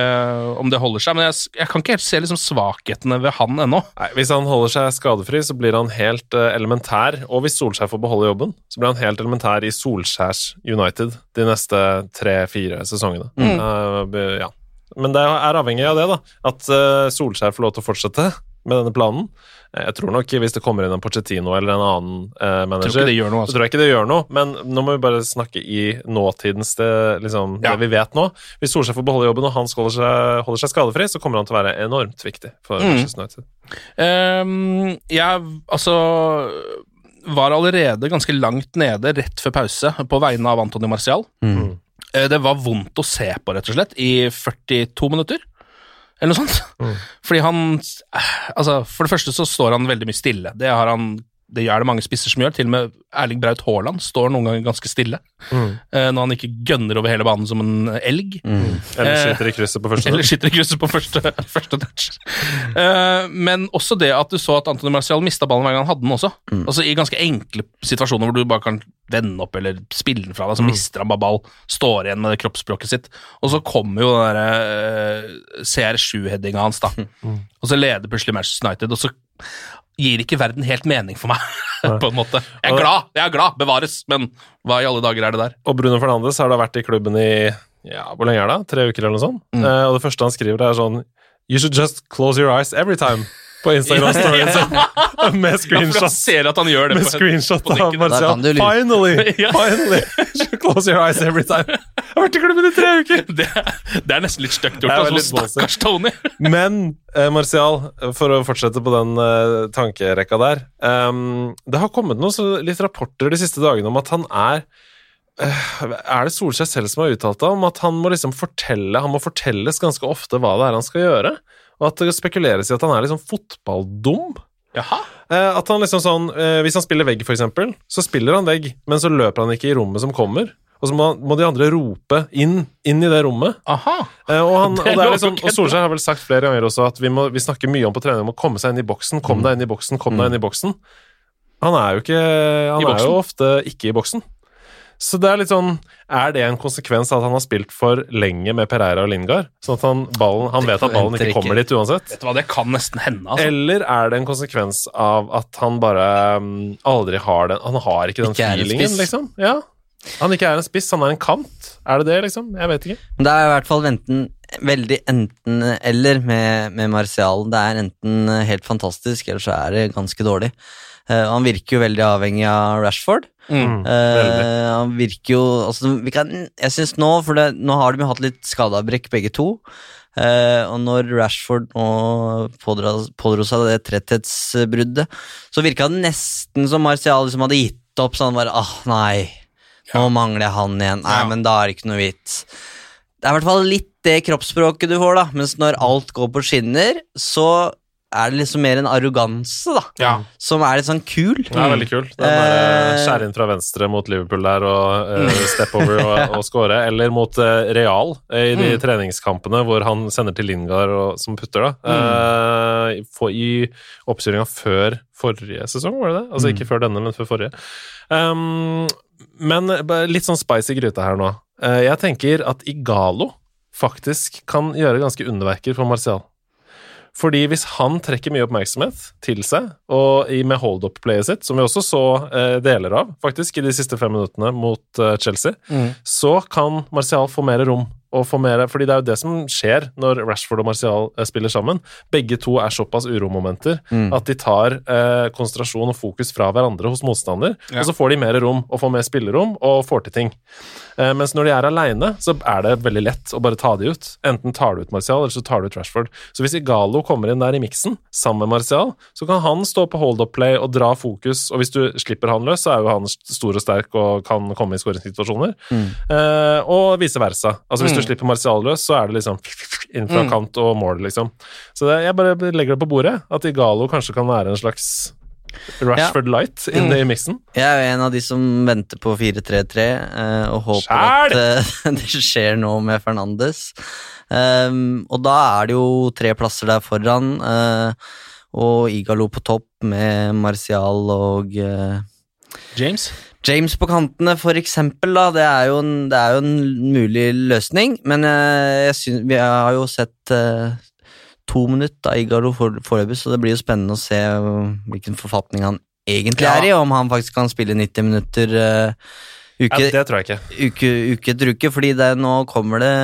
[SPEAKER 3] om det holder seg. Men jeg, jeg kan ikke helt se liksom svakhetene ved han ennå.
[SPEAKER 4] Nei, Hvis han holder seg skadefri, så blir han helt uh, elementær. Og hvis Solskjær får beholde jobben, så blir han helt elementær i Solskjærs United de neste tre-fire sesongene. Mm. Uh, ja. Men det er avhengig av det, da. At uh, Solskjær får lov til å fortsette med denne planen. Eh, Jeg tror nok hvis det kommer inn en Pochettino eller en annen eh, manager
[SPEAKER 3] ikke det gjør noe, altså.
[SPEAKER 4] Så tror jeg ikke det gjør noe, men nå må vi bare snakke i nåtidens det, liksom,
[SPEAKER 3] Ja.
[SPEAKER 4] det vi vet nå. Hvis Solskjær får beholde jobben og han holder seg, holder seg skadefri, så kommer han til å være enormt viktig for
[SPEAKER 3] Mm.
[SPEAKER 4] Manchester United.
[SPEAKER 3] Um, jeg altså var allerede ganske langt nede rett før pause på vegne av Antony Marcial.
[SPEAKER 5] Mm.
[SPEAKER 3] Eh, Det var vondt å se på, rett og slett, i 42 minutter. Eller noe sånt. Fordi han eh, Altså, for det første så står han veldig mye stille. Det har han det er det mange spisser som gjør. Til og med Erling Braut Haaland står noen ganger ganske stille. Mm. når han ikke gønner over hele banen som en elg.
[SPEAKER 4] Eller
[SPEAKER 3] Eh,
[SPEAKER 4] skyter i krysset på første
[SPEAKER 3] Eller skyter i krysset på første, første touch. Eh, men også det at du så at Antony Marcial mista ballen hver gang han hadde den også. Altså I ganske enkle situasjoner hvor du bare kan vende opp eller spille den fra deg, så mister han bare ball, står igjen med det kroppsspråket sitt. Og så kommer jo den derre uh, CR7-headinga hans, da. Og så leder plutselig Manchester United, og så gir ikke verden helt mening for meg, på en måte. Jeg er glad, jeg er glad, bevares, men hva i alle dager er det der?
[SPEAKER 4] Og Bruno Fernandes har da vært i klubben i ja, hvor lenge er det? Tre uker eller noe sånt?
[SPEAKER 3] Mm.
[SPEAKER 4] Eh, og det første han skriver, er sånn You should just close your eyes every time. På Instagram-storyen sin. Med
[SPEAKER 3] Ja,
[SPEAKER 4] screenshot.
[SPEAKER 3] ser at han gjør det
[SPEAKER 4] Med screenshot av. Martial. Finally! Finally! Close your eyes every time. Jeg har vært i klubben i tre uker!
[SPEAKER 3] Det, det er nesten litt stygt gjort. Altså. Stakkars Tony.
[SPEAKER 4] Men eh, Martial, for å fortsette på den eh, tankerekka der um, Det har kommet noen så litt rapporter de siste dagene om at han er eh, Er det Solskjær selv som har uttalt det? Om at han må liksom fortelle Han må fortelles ganske ofte hva det er han skal gjøre. Og at det spekuleres i at han er liksom fotballdum.
[SPEAKER 3] Jaha.
[SPEAKER 4] Eh, at han liksom sånn eh, Hvis han spiller vegg, for eksempel, så spiller han vegg, men så løper han ikke i rommet som kommer. Og så må, de andre rope inn, inn i det rommet.
[SPEAKER 3] Aha.
[SPEAKER 4] Eh, og, han, og, liksom, og Solskjær har vel sagt flere ganger også at vi, må, vi snakker mye om på trening om å komme seg inn i boksen. Kom deg inn i boksen, kom deg inn i boksen. Han er jo ikke Han er jo ofte ikke i boksen. Så det er litt sånn Er det en konsekvens av at han har spilt for lenge med Pereira og Lingard? Sånn at han, ballen, han vet at ballen ikke kommer dit uansett?
[SPEAKER 3] Vet du hva, det kan nesten hende, altså.
[SPEAKER 4] Eller er det en konsekvens av at han bare um, aldri har den Han har ikke den
[SPEAKER 5] Ikke
[SPEAKER 4] feelingen, liksom? Ja. Han ikke er en spiss, han er en kant. Er det det, liksom? Jeg vet ikke.
[SPEAKER 5] Men det er i hvert fall enten, veldig enten-eller med, med Martial. Det er enten helt fantastisk, eller så er det ganske dårlig. Uh, han virker jo veldig avhengig av Rashford.
[SPEAKER 3] Mm.
[SPEAKER 5] Eh, han virker jo altså, vi kan, Jeg syns nå, for det, nå har de jo hatt litt skadeavbrekk begge to. Eh, og når Rashford nå pådro, pådro seg det tretthetsbruddet, så virka det nesten som Martial liksom hadde gitt opp. Sånn bare ah, nei, nå mangler jeg han igjen. Nei,
[SPEAKER 3] Ja.
[SPEAKER 5] men da er det ikke noe vits. Det er i hvert fall litt det kroppsspråket du får, da. Mens når alt går på skinner, så er det liksom mer en arroganse, da.
[SPEAKER 3] Ja.
[SPEAKER 5] Som er litt sånn kul.
[SPEAKER 4] Det er veldig kul. Den der,
[SPEAKER 5] Eh,
[SPEAKER 4] skjære inn fra venstre mot Liverpool der og uh, step over og, og score. Eller mot uh, Real eh, i de treningskampene hvor han sender til Lingard og, som putter, da. Uh, for, I oppkjøringa før forrige sesong, var det det? Altså ikke før denne, men før forrige. Um, men litt sånn spicy gryte her nå. Eh, jeg tenker at Igalo faktisk kan gjøre ganske underverker for Martial. Fordi hvis han trekker mye oppmerksomhet til seg, og med hold-up-playet sitt, som vi også så eh, deler av faktisk i de siste fem minuttene mot eh, Chelsea, så kan Martial få mer rom å få mer Fordi det er jo det som skjer når Rashford og Martial eh, spiller sammen. Begge to er såpass uromomenter
[SPEAKER 5] Mm.
[SPEAKER 4] at de tar eh, konsentrasjon og fokus fra hverandre hos motstander,
[SPEAKER 3] Ja.
[SPEAKER 4] og så får de mer rom og får mer spillerom og får til ting. Eh, mens når de er aleine, så er det veldig lett å bare ta de ut. Enten tar du ut Martial, eller så tar du ut Rashford. Så hvis Igalo kommer inn der i miksen, sammen med Martial, så kan han stå på hold-up-play og dra fokus, og hvis du slipper han løs, så er jo han stor og sterk og kan komme i skåringssituasjoner. Eh, og vice versa. Altså Hvis du slipper Martial løs, så er det liksom inn fra
[SPEAKER 3] Mm.
[SPEAKER 4] kant og mål, liksom. Så det, jeg bare legger det på bordet, at Igalo kanskje kan være en slags Rashford Light inne i miksen.
[SPEAKER 5] Jeg er jo en av de som venter på 4-3-3 eh, og håper
[SPEAKER 4] Skjæl!
[SPEAKER 5] at eh, det skjer noe med Fernandes. Um, og da er det jo tre plasser der foran, eh, og Igalo på topp med Martial og
[SPEAKER 3] James?
[SPEAKER 5] James på kantene, for eksempel, da. Det er jo en, det er jo en mulig løsning, men eh, jeg synes, vi har jo sett uh, to minutter av Igalo foreløpig, så det blir jo spennende å se eh, hvilken forfatning han egentlig
[SPEAKER 3] Ja.
[SPEAKER 5] er i, om han faktisk kan spille 90 minutter Uh, uke,
[SPEAKER 4] Ja, det tror jeg ikke.
[SPEAKER 5] uke, uke etter uke, fordi det, nå kommer det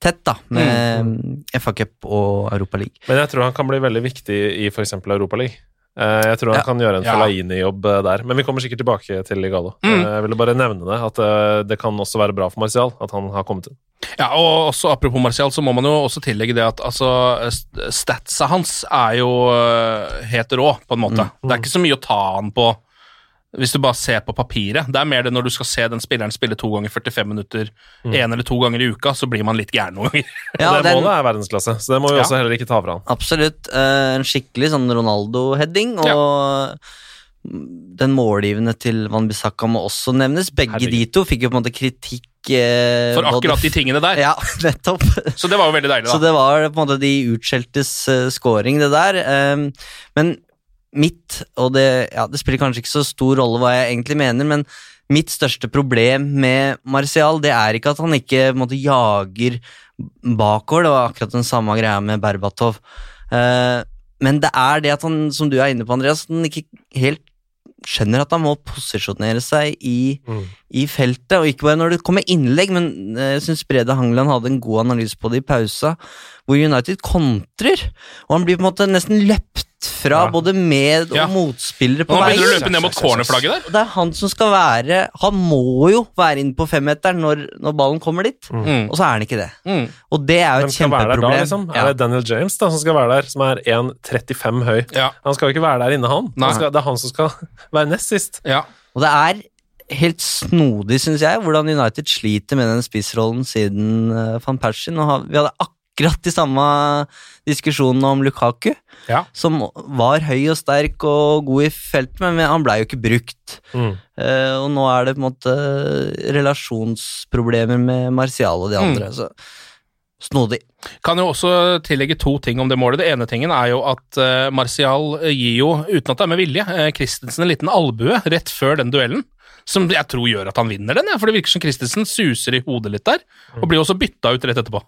[SPEAKER 5] tett, da, med FA Cup og Europa League.
[SPEAKER 4] Men jeg tror han kan bli veldig viktig i f.eks. Europaligaen. Uh, jeg tror han
[SPEAKER 5] Ja.
[SPEAKER 4] kan gjøre en. Fellaini-jobb eh, der, men vi kommer sikkert tilbake til Ligalo.
[SPEAKER 3] Mm.
[SPEAKER 4] Eh, jeg ville bare nevne det, at eh, det kan også være bra for Martial at han har kommet inn.
[SPEAKER 3] Ja, og også Apropos Martial, så må man jo også tillegge det at altså, statsa hans er jo helt rå, på en måte. Det er ikke så mye å ta han på hvis du bare ser på papiret. Det er mer det når du skal se den spilleren spille to ganger 45 minutter én eller to ganger i uka, så blir man litt gæren noen ganger.
[SPEAKER 5] Ja,
[SPEAKER 4] og det
[SPEAKER 5] den-
[SPEAKER 4] målet er verdensklasse, så det må vi
[SPEAKER 3] Ja.
[SPEAKER 4] også heller ikke ta fra han.
[SPEAKER 5] Absolutt. Uh, en skikkelig sånn Ronaldo-heading. Og den målgivende til Van Bissaka må også nevnes. Begge
[SPEAKER 4] Herregud.
[SPEAKER 5] de to fikk jo på en måte kritikk eh,
[SPEAKER 3] For akkurat de tingene der.
[SPEAKER 5] Ja, nettopp.
[SPEAKER 3] Så det var jo veldig deilig, da.
[SPEAKER 5] Så det var på en måte de utskjeltes uh, scoring, det der. Um, men mitt, og det, ja, det spiller kanskje ikke så stor rolle hva jeg egentlig mener, men mitt største problem med Martial, det er ikke at han ikke måte, jager bakover, det var akkurat den samme greia med Berbatov. Uh, men det er det at han, som du er inne på, Andreas, han ikke helt skjønner at han må posisjonere seg i,
[SPEAKER 4] Mm.
[SPEAKER 5] i feltet, og ikke bare når det kommer innlegg, men eh, jeg syns Brede Hangeland hadde en god analyse på det i pausa, hvor United kontrer, og han blir på en måte nesten løpt fra
[SPEAKER 4] Ja.
[SPEAKER 5] både med- og
[SPEAKER 3] Ja.
[SPEAKER 5] motspillere på vei.
[SPEAKER 3] Nå begynner du å løpe ned mot cornerflagget der.
[SPEAKER 5] Det er han som skal være Han må jo være inne på femmeteren når, når ballen kommer dit,
[SPEAKER 3] Mm.
[SPEAKER 5] og så er han ikke det.
[SPEAKER 3] Mm.
[SPEAKER 5] Og det er jo et
[SPEAKER 4] kjempeproblem. da, liksom?
[SPEAKER 5] Ja.
[SPEAKER 4] Er det Daniel James da, som skal være der, som er 1,35 høy?
[SPEAKER 3] Ja.
[SPEAKER 4] Han skal jo ikke være der inne, han. Han skal, det er han som skal være nest sist.
[SPEAKER 3] Ja.
[SPEAKER 5] Og det er helt snodig, syns jeg, hvordan United sliter med den spissrollen siden uh, van Persie. Og ha- vi hadde akkurat de samme diskusjonene om Lukaku,
[SPEAKER 3] Ja.
[SPEAKER 5] som var høy og sterk og god i feltet, men han blei jo ikke brukt.
[SPEAKER 4] Mm.
[SPEAKER 5] Uh, og nå er det på en måte relasjonsproblemer med Martial og de andre. Så snodig.
[SPEAKER 3] Kan jo også tillegge to ting om det målet. Det ene tingen er jo at uh, Martial gir jo, uten at det er med vilje, uh, Christensen en liten albue rett før den duellen. Som jeg tror gjør at han vinner den, ja, for det virker som Christensen suser i hodet litt der. Og blir også bytta ut rett etterpå.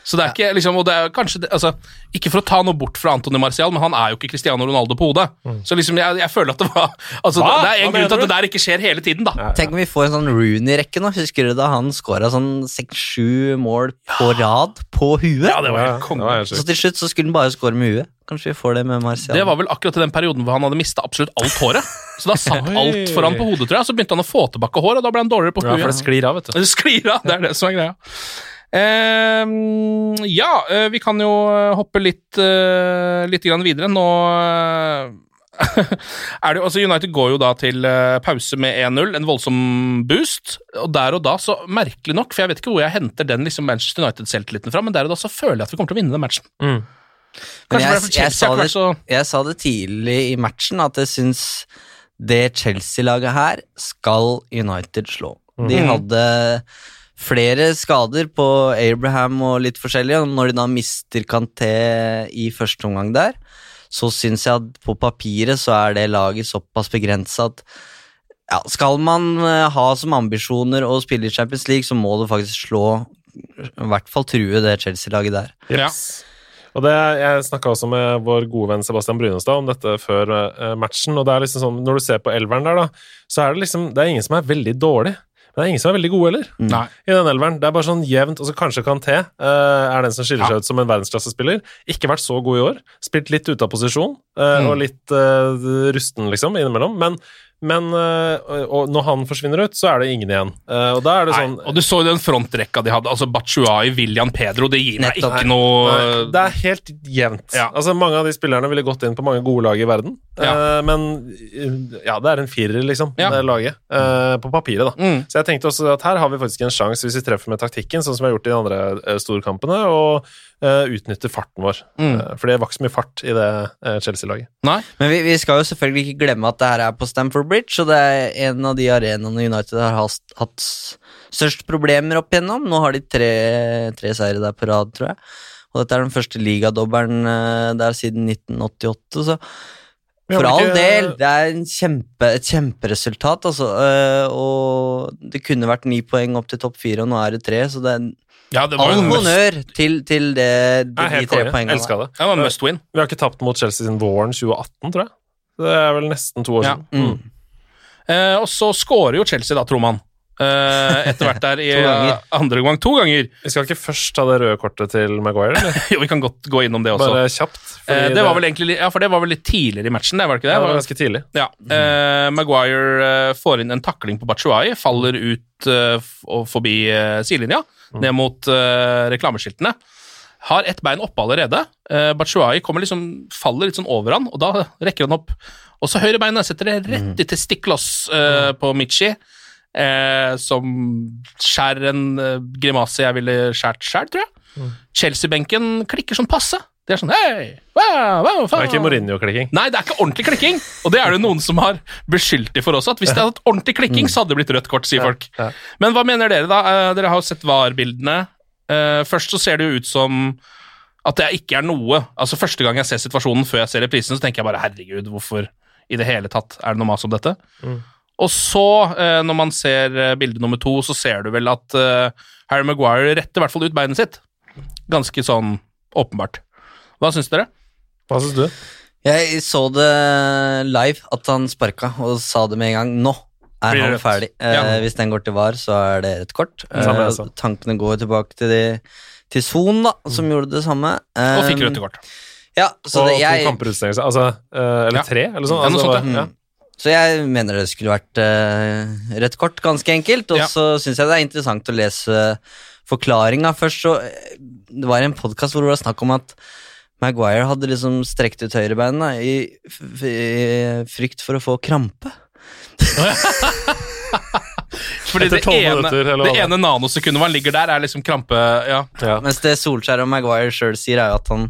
[SPEAKER 3] Så det er ikke liksom, og det er kanskje, altså, Ikke for å ta noe bort fra Antony Martial, men han er jo ikke Cristiano Ronaldo på hodet. Så liksom, jeg, jeg føler at det var altså,
[SPEAKER 4] Hva?
[SPEAKER 3] Det er en
[SPEAKER 4] Hva
[SPEAKER 3] grunn til at det der ikke skjer hele tiden, da.
[SPEAKER 5] Tenk om vi får en sånn Rooney-rekke nå. Husker du da han scora sånn seks-sju mål på rad på huet?
[SPEAKER 3] Ja, det var
[SPEAKER 4] Ja,
[SPEAKER 3] helt
[SPEAKER 4] det
[SPEAKER 3] konge.
[SPEAKER 4] var
[SPEAKER 5] Så til slutt så skulle han bare score med huet. Kanskje vi får det med Martial.
[SPEAKER 3] Det var vel akkurat i den perioden hvor han hadde mista absolutt alt håret. Så da satt alt foran på hodet, tror jeg. Så begynte han å få tilbake hår, og da ble han dårligere på
[SPEAKER 4] Ja, for det sklir av, vet du.
[SPEAKER 3] Det sklir av, det er det som er greia. Ehm, ja, eh, vi kan jo eh, hoppe litt, eh, litt grann videre. Nå eh, er det jo, altså United går jo da til pause med 1-0, en voldsom boost. Og der og da, så merkelig nok, for jeg vet ikke hvor jeg henter den liksom Manchester United-selvtilliten fra, men der og da så føler jeg at vi kommer til å vinne den matchen.
[SPEAKER 4] Mm.
[SPEAKER 5] Men jeg, jeg, sa det, jeg sa det tidlig i matchen, at jeg syns det Chelsea-laget her skal United slå. De
[SPEAKER 3] Mhm.
[SPEAKER 5] hadde flere skader på Abraham og litt forskjellig, og når de da mister Canté i første omgang der, så syns jeg at på papiret så er det laget såpass begrensa at ja, skal man eh, ha som ambisjoner å spille i Champions League, så må du faktisk slå i hvert fall true det Chelsea-laget der.
[SPEAKER 3] Ja.
[SPEAKER 4] Og det, Jeg snakka også med vår gode venn Sebastian Brunestad om dette før eh, matchen. og det er liksom sånn, Når du ser på elveren der, da, så er det liksom, det er ingen som er veldig dårlig. Men det er ingen som er veldig gode heller.
[SPEAKER 3] Nei.
[SPEAKER 4] I den elveren. Det er bare sånn jevnt. Og så kanskje Kanté uh, er den som skiller seg ut som en verdensklassespiller. Ikke vært så god i år. Spilt litt ute av posisjon uh,
[SPEAKER 3] Mm.
[SPEAKER 4] og litt uh, rusten, liksom, innimellom. Men, men eh, og når han forsvinner ut, så er det ingen igjen. Eh, og da er det
[SPEAKER 3] Nei,
[SPEAKER 4] sånn
[SPEAKER 3] og du så jo den frontrekka de hadde. altså Bachuai, William Pedro. Det gir meg
[SPEAKER 5] Nettopp.
[SPEAKER 3] ikke noe
[SPEAKER 4] Nei, det er helt jevnt.
[SPEAKER 3] Ja.
[SPEAKER 4] Altså, mange av de spillerne ville gått inn på mange gode lag i verden.
[SPEAKER 3] Ja.
[SPEAKER 4] Eh, men ja, det er en firer, liksom,
[SPEAKER 3] Ja.
[SPEAKER 4] det laget. eh, på papiret, da.
[SPEAKER 3] Mm.
[SPEAKER 4] Så jeg tenkte også at her har vi faktisk en sjanse, hvis vi treffer med taktikken, sånn som vi har gjort i de andre storkampene, og utnytter farten vår.
[SPEAKER 3] Mm.
[SPEAKER 4] For det var ikke så mye fart i det Chelsea-laget.
[SPEAKER 3] Nei.
[SPEAKER 5] Men vi, vi skal jo selvfølgelig ikke glemme at det her er på Stamford Bridge, og det er en av de arenaene United har hatt størst problemer opp igjennom. Nå har de tre, tre seire der på rad, tror jeg. Og dette er den første ligadobbelen eh, der siden 1988, så for all del, det er en kjempe, et kjemperesultat, altså. eh, Og det kunne vært ni poeng opp til topp fire, og nå er det tre, så det er
[SPEAKER 3] Ja, det var
[SPEAKER 5] all honnør til, til det, de, de tre poengene.
[SPEAKER 4] Elska det.
[SPEAKER 3] det var must win.
[SPEAKER 4] Vi har ikke tapt mot Chelsea siden våren 2018, tror jeg. Det er vel nesten to år
[SPEAKER 3] Ja.
[SPEAKER 4] siden.
[SPEAKER 5] Mm.
[SPEAKER 3] Eh, og så scorer jo Chelsea, da, tror man. Eh, etter hvert der i eh, andre gang. To ganger.
[SPEAKER 4] Vi skal ikke først ta det røde kortet til Maguire, eller?
[SPEAKER 3] Jo, vi kan godt gå innom det også.
[SPEAKER 4] Bare kjapt.
[SPEAKER 3] Eh, det var vel egentlig, ja, for det var vel litt tidligere i matchen, det, var det ikke det?
[SPEAKER 4] ja, det var ganske tidlig.
[SPEAKER 3] Ja. Eh, Maguire eh, får inn en takling på Batshuayi, faller ut f- og forbi sidelinja, ned mot reklameskiltene. Har ett bein oppe allerede. Eh, Batshuayi kommer liksom, faller litt sånn over han, og da rekker han opp. Og så høyrebeinet setter det rett i testiklos eh, på Michi, uh, som skjærer en uh, grimase jeg ville skjært sjøl, tror jeg. Chelsea-benken klikker sånn passe. Det er sånn hei, wow, wow,
[SPEAKER 4] Det er ikke Mourinho-klikking.
[SPEAKER 3] Nei, det er ikke ordentlig klikking. Og det er det noen som har beskyldt de for også. At hvis det hadde hatt ordentlig klikking, så hadde det blitt rødt kort, sier folk.
[SPEAKER 4] ja.
[SPEAKER 3] Men hva mener dere, da? Eh, Dere har jo sett VAR-bildene. Eh, Først så ser det jo ut som at det ikke er noe Altså Første gang jeg ser situasjonen før jeg ser reprisen, så tenker jeg bare herregud, hvorfor i det hele tatt er det noe mas om dette? Og så, eh, når man ser eh, bilde nummer to, så ser du vel at eh, Harry Maguire retter i hvert fall ut beinet sitt. Ganske sånn åpenbart. Hva syns dere?
[SPEAKER 4] Hva syns du?
[SPEAKER 5] Jeg så det live, at han sparka, og sa det med en gang. Nå er han
[SPEAKER 3] ferdig.
[SPEAKER 5] ferdig. Eh, Hvis den går til VAR, så er det et kort.
[SPEAKER 4] Samme
[SPEAKER 5] Eh, tankene går tilbake til, de, til Son, da, som gjorde det samme.
[SPEAKER 3] Og fikk rødt kort.
[SPEAKER 5] Ja, så
[SPEAKER 4] og
[SPEAKER 5] det, jeg,
[SPEAKER 4] to kamper. Altså, eh, eller
[SPEAKER 3] Ja.
[SPEAKER 4] tre, eller sånn.
[SPEAKER 3] Ja, noe
[SPEAKER 4] altså,
[SPEAKER 3] sånt,
[SPEAKER 4] ja.
[SPEAKER 5] Mm. Så jeg mener det skulle vært uh, rødt kort, ganske enkelt. Og
[SPEAKER 3] Ja.
[SPEAKER 5] så syns jeg det er interessant å lese forklaringa først. Så eh, det var en podkast hvor det var snakk om at Maguire hadde liksom strekt ut høyrebeinet i, i frykt for å få krampe.
[SPEAKER 3] Fordi det ene,
[SPEAKER 4] minutter,
[SPEAKER 3] det
[SPEAKER 4] det
[SPEAKER 3] ene nanosekundet man ligger der, er liksom krampe Ja.
[SPEAKER 4] Ja.
[SPEAKER 5] Mens det Solskjær og Maguire sjøl sier, er jo at han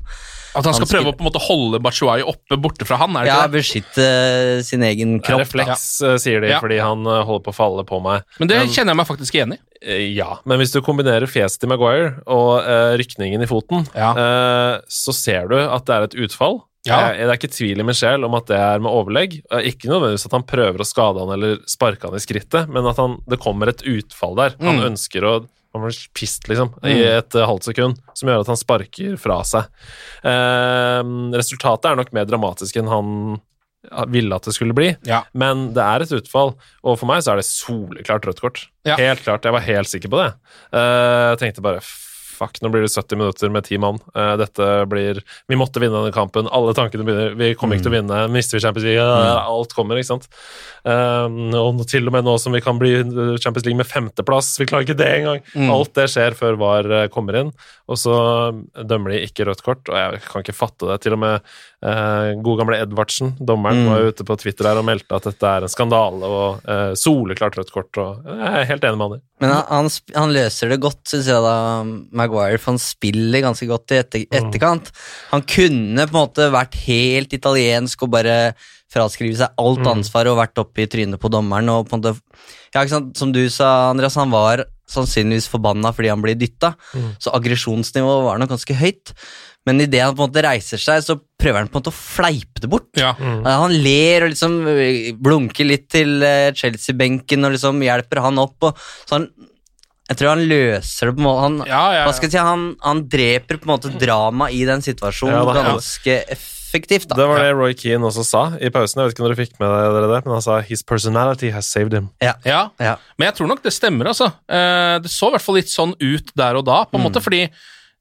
[SPEAKER 3] At han skal
[SPEAKER 5] Han
[SPEAKER 3] prøve å på en måte holde Batshuayi oppe borte fra han, er det
[SPEAKER 5] ja,
[SPEAKER 3] ikke det?
[SPEAKER 5] Beskytte sin egen kropp.
[SPEAKER 4] refleks, ja. sier de,
[SPEAKER 3] Ja.
[SPEAKER 4] fordi han eh, holder på å falle på meg.
[SPEAKER 3] Men det kjenner jeg meg faktisk igjen i.
[SPEAKER 4] Eh, Ja, men hvis du kombinerer fjeset til Maguire og uh, rykningen i foten,
[SPEAKER 3] Ja.
[SPEAKER 4] uh, så ser du at det er et utfall.
[SPEAKER 3] Ja.
[SPEAKER 4] Jeg, det er ikke tvil i min sjel om at det er med overlegg. Eh, ikke nødvendigvis at han prøver å skade han eller sparke han i skrittet, men at han, det kommer et utfall der. Han
[SPEAKER 3] Mm.
[SPEAKER 4] ønsker å han blir pist, liksom, i et eh, halvt sekund, som gjør at han sparker fra seg. Eh, resultatet er nok mer dramatisk enn han ville at det skulle bli,
[SPEAKER 3] Ja.
[SPEAKER 4] men det er et utfall, og for meg så er det soleklart rødt kort.
[SPEAKER 3] Ja.
[SPEAKER 4] Helt klart, jeg var helt sikker på det. Eh, jeg tenkte bare fuck, nå blir det 70 minutter med ti mann. Eh, dette blir Vi måtte vinne denne kampen. Alle tankene begynner Vi kommer ikke til å vinne. Mister vi Champions League? Ja, alt kommer, ikke sant. Eh, og til og med nå som vi kan bli Champions League med femteplass, vi klarer ikke det engang.
[SPEAKER 3] Mm.
[SPEAKER 4] Alt det skjer før VAR eh, kommer inn, og så dømmer de ikke rødt kort, og jeg kan ikke fatte det. Til og med eh, gode gamle Edvardsen, dommeren,
[SPEAKER 5] Mm.
[SPEAKER 4] var ute på Twitter her og meldte at dette er en skandale og eh, soleklart rødt kort, og jeg er helt enig med han. i.
[SPEAKER 5] Men han, han, han løser det godt, syns jeg, da, Maguire, for han spiller ganske godt i etter, etterkant. Han kunne på en måte vært helt italiensk og bare fraskrive seg alt ansvar og vært oppe i trynet på dommeren. og på en måte, ja, ikke sant? Som du sa, Andreas, han var sannsynligvis forbanna fordi han blir dytta, så aggresjonsnivået var nok ganske høyt. Men idet han på en måte reiser seg, så prøver han på en måte å fleipe det bort.
[SPEAKER 3] Ja.
[SPEAKER 5] Mm. Han ler og liksom øh, blunker litt til eh, Chelsea-benken og liksom hjelper han opp. Og, så han, jeg tror han løser det på en måte han,
[SPEAKER 3] Ja, ja,
[SPEAKER 5] Hva skal jeg si, han, han dreper på en måte drama i den situasjonen
[SPEAKER 4] Ja, da, ja.
[SPEAKER 5] ganske effektivt, da.
[SPEAKER 4] Det var det Roy Keane også sa i pausen. Jeg vet ikke om dere fikk med dere det, men han sa 'his personality has saved him'.
[SPEAKER 5] Ja.
[SPEAKER 3] Ja,
[SPEAKER 5] Ja.
[SPEAKER 3] men jeg tror nok det stemmer, altså. Eh, det så i hvert fall litt sånn ut der og da, på en måte, fordi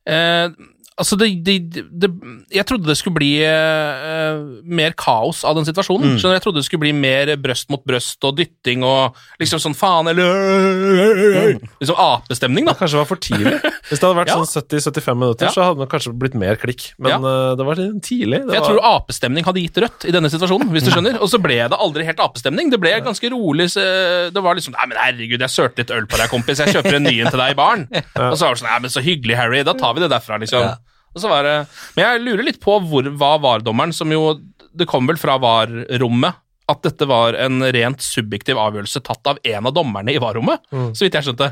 [SPEAKER 3] eh, Altså, det, det, det Jeg trodde det skulle bli uh, mer kaos av den situasjonen. Skjønner? Jeg trodde det skulle bli mer brøst mot brøst og dytting og liksom sånn faen eller Liksom apestemning, da.
[SPEAKER 4] Det Kanskje var for tidlig. Hvis det hadde vært
[SPEAKER 3] Ja.
[SPEAKER 4] sånn 70-75 minutter,
[SPEAKER 3] Ja.
[SPEAKER 4] så hadde det kanskje blitt mer klikk. Men
[SPEAKER 3] Ja.
[SPEAKER 4] uh, det var tidlig. Det
[SPEAKER 3] Jeg
[SPEAKER 4] var...
[SPEAKER 3] tror apestemning hadde gitt rødt i denne situasjonen, hvis du skjønner. Og så ble det aldri helt apestemning. Det ble ganske rolig. Det var liksom Nei, men herregud, jeg sørte litt øl på deg, kompis. Jeg kjøper en ny en til deg i baren. Og så var det sånn Nei, men så hyggelig, Harry. Da tar vi det derfra, liksom. Det Men jeg lurer litt på hvor, hva VAR-dommeren, som jo Det kom vel fra VAR-rommet, at dette var en rent subjektiv avgjørelse tatt av en av dommerne i VAR-rommet, så vidt jeg skjønte.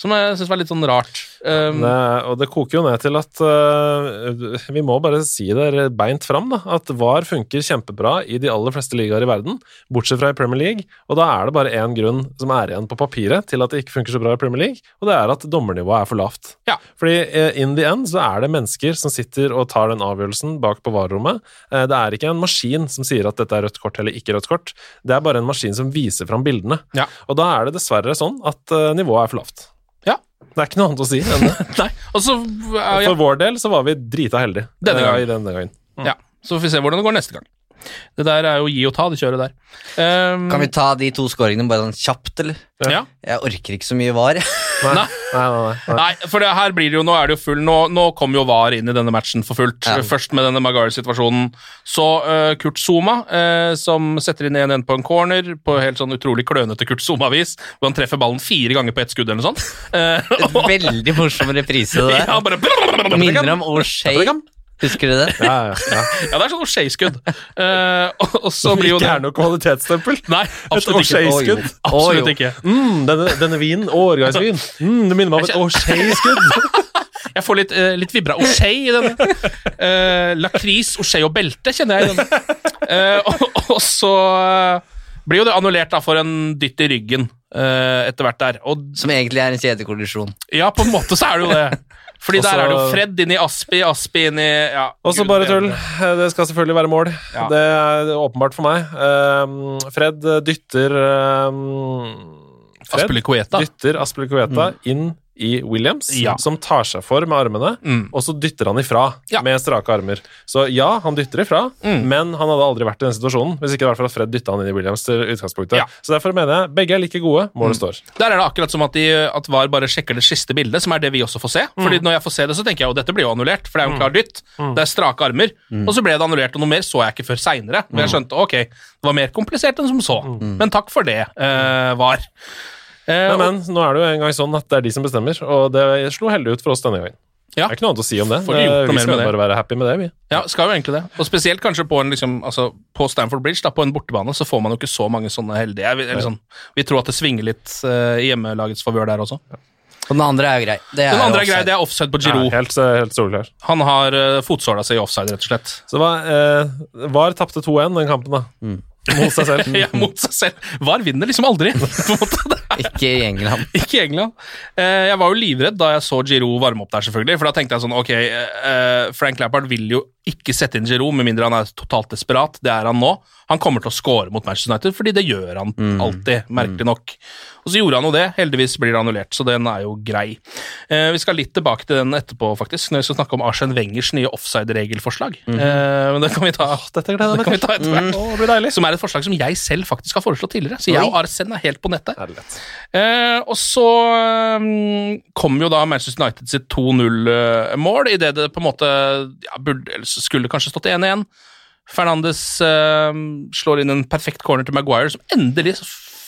[SPEAKER 3] Som jeg syns var litt sånn rart. Um,
[SPEAKER 4] Det, og det koker jo ned til at uh, vi må bare si det beint fram, da, at VAR funker kjempebra i de aller fleste ligaer i verden, bortsett fra i Premier League. Og da er det bare én grunn som er igjen på papiret til at det ikke funker så bra i Premier League, og det er at dommernivået er for lavt.
[SPEAKER 3] Ja.
[SPEAKER 4] Fordi uh, in the end så er det mennesker som sitter og tar den avgjørelsen bak på VAR-rommet. Uh, Det er ikke en maskin som sier at dette er rødt kort eller ikke rødt kort, det er bare en maskin som viser fram bildene.
[SPEAKER 3] Ja.
[SPEAKER 4] Og da er det dessverre sånn at nivået er for lavt.
[SPEAKER 3] Ja.
[SPEAKER 4] Det er ikke noe annet å si enn det.
[SPEAKER 3] Nei. Og så uh, ja,
[SPEAKER 4] For vår del så var vi drita heldige
[SPEAKER 3] Denne
[SPEAKER 4] eh,
[SPEAKER 3] gangen.
[SPEAKER 4] i denne gangen.
[SPEAKER 3] ja. Så får vi se hvordan det går neste gang. Det der er jo gi og ta, det kjøret der. Um,
[SPEAKER 5] Kan vi ta de to scoringene bare sånn kjapt, eller?
[SPEAKER 3] ja.
[SPEAKER 5] Jeg orker ikke så mye var.
[SPEAKER 4] Nei,
[SPEAKER 3] Nei.
[SPEAKER 4] nei, nei, nei, nei.
[SPEAKER 3] Nei, for det her blir det jo, nå er det jo full Nå, nå kom jo VAR inn i denne matchen for fullt.
[SPEAKER 5] Ja.
[SPEAKER 3] Først med denne Maguire-situasjonen. Så uh, Kurt Zuma, uh, som setter inn 1-1 på en corner, på helt sånn utrolig klønete Kurt Zuma-vis, hvor han treffer ballen fire ganger på ett skudd eller noe sånt. Uh,
[SPEAKER 5] Veldig morsom reprise, det
[SPEAKER 3] ja, bare
[SPEAKER 5] Minner om O'Shea. Husker du det?
[SPEAKER 4] Ja, ja, ja.
[SPEAKER 3] Ja, det er sånn O'Shea-skudd. Uh, og, og så blir jo
[SPEAKER 4] Ikke er noe kvalitetsstempel.
[SPEAKER 3] Nei, absolutt ikke.
[SPEAKER 4] O'Shea-skudd.
[SPEAKER 3] Absolutt ikke.
[SPEAKER 4] Mm, denne, denne vinen, årgangsvin, mm, det minner meg om et O'Shea-skudd.
[SPEAKER 3] Jeg får litt, uh, litt vibra O'Shea i denne. Uh, Lakris, O'Shea og belte kjenner jeg i denne. Uh, og, og så eh, blir jo det annullert da for en dytt i ryggen eh, etter hvert der. Og
[SPEAKER 5] Som egentlig er en kjedekollisjon.
[SPEAKER 3] ja, på en måte så er det jo det. Fordi
[SPEAKER 4] Også,
[SPEAKER 3] der er det jo Fred inn i Aspi, Aspi inn i ja,
[SPEAKER 4] Og så
[SPEAKER 3] Gud
[SPEAKER 4] bare tull. Det skal selvfølgelig være mål.
[SPEAKER 3] Ja.
[SPEAKER 4] Det er åpenbart for meg. Um, Fred dytter um, Fred
[SPEAKER 3] Aspilicueta.
[SPEAKER 4] dytter Aspilicueta inn i Williams,
[SPEAKER 3] Ja.
[SPEAKER 4] som tar seg for med armene,
[SPEAKER 3] Mm.
[SPEAKER 4] og så dytter han ifra
[SPEAKER 3] Ja.
[SPEAKER 4] med strake armer. Så ja, han dytter ifra,
[SPEAKER 3] Mm.
[SPEAKER 4] men han hadde aldri vært i den situasjonen hvis ikke det var for at Fred dytta han inn i Williams til utgangspunktet.
[SPEAKER 3] Ja.
[SPEAKER 4] Så derfor mener jeg begge er like gode. Målet står.
[SPEAKER 3] Der er det akkurat som at, de, at VAR bare sjekker det siste bildet, som er det vi også får se. Fordi når jeg får se det, så tenker jeg jo dette blir jo annullert, for det er jo en klar dytt. Det er strake armer. Og så ble det annullert, og noe mer så jeg ikke før seinere. Men jeg skjønte ok, det var mer komplisert enn som så. Men takk for det, uh, VAR. Eh,
[SPEAKER 4] Men, men nå er det jo en gang sånn at det er de som bestemmer, og det slo heldig ut for oss denne gangen.
[SPEAKER 3] Ja.
[SPEAKER 4] Det er ikke noe annet å si om det.
[SPEAKER 3] Får de gjort
[SPEAKER 4] vi skal
[SPEAKER 3] med det?
[SPEAKER 4] bare være happy med det, vi.
[SPEAKER 3] Ja, skal jo egentlig det. Og spesielt kanskje på en liksom, altså, på Stamford Bridge, da, på en bortebane, så får man jo ikke så mange sånne heldige. Vi, Eller sånn, vi tror at det svinger litt eh, i hjemmelagets favør der også.
[SPEAKER 5] Og den andre er jo grei. Det er
[SPEAKER 3] Den andre er grei, det er offside på Giroud.
[SPEAKER 4] Ja, helt, helt.
[SPEAKER 3] Han har uh, fotsåla si i offside, rett og slett.
[SPEAKER 4] Så det var, eh, VAR tapte 2-1 den kampen, da. Mot seg selv.
[SPEAKER 3] ja, mot seg selv. VAR vinner liksom aldri. på en måte. Det er
[SPEAKER 5] Ikke i England.
[SPEAKER 3] Ikke i England. Eh, jeg var jo livredd da jeg så Giroud varme opp der, selvfølgelig. For da tenkte jeg sånn, ok, eh, Frank Lampard vil jo ikke sette inn Giroud med mindre han er totalt desperat. Det er han nå. Han kommer til å score mot Manchester United, fordi det gjør han alltid, merkelig nok. Og så gjorde han jo det. Heldigvis blir det annullert, så den er jo grei. Eh, vi skal litt tilbake til den etterpå, faktisk, når vi skal snakke om Arsen Wengers nye offside-regelforslag. Mm. men det kan vi ta,
[SPEAKER 4] Dette gleder
[SPEAKER 3] det kan vi ta etter hvert.
[SPEAKER 4] Det.
[SPEAKER 3] Som er et forslag som jeg selv faktisk har foreslått tidligere. Så jeg og Arsen er helt på nettet. Eh, og så um, kom jo da Manchester United sitt 2-0-mål, idet det på en måte ja, burde, eller skulle kanskje stått 1-1. Fernandes eh, slår inn en perfekt corner til Maguire, som endelig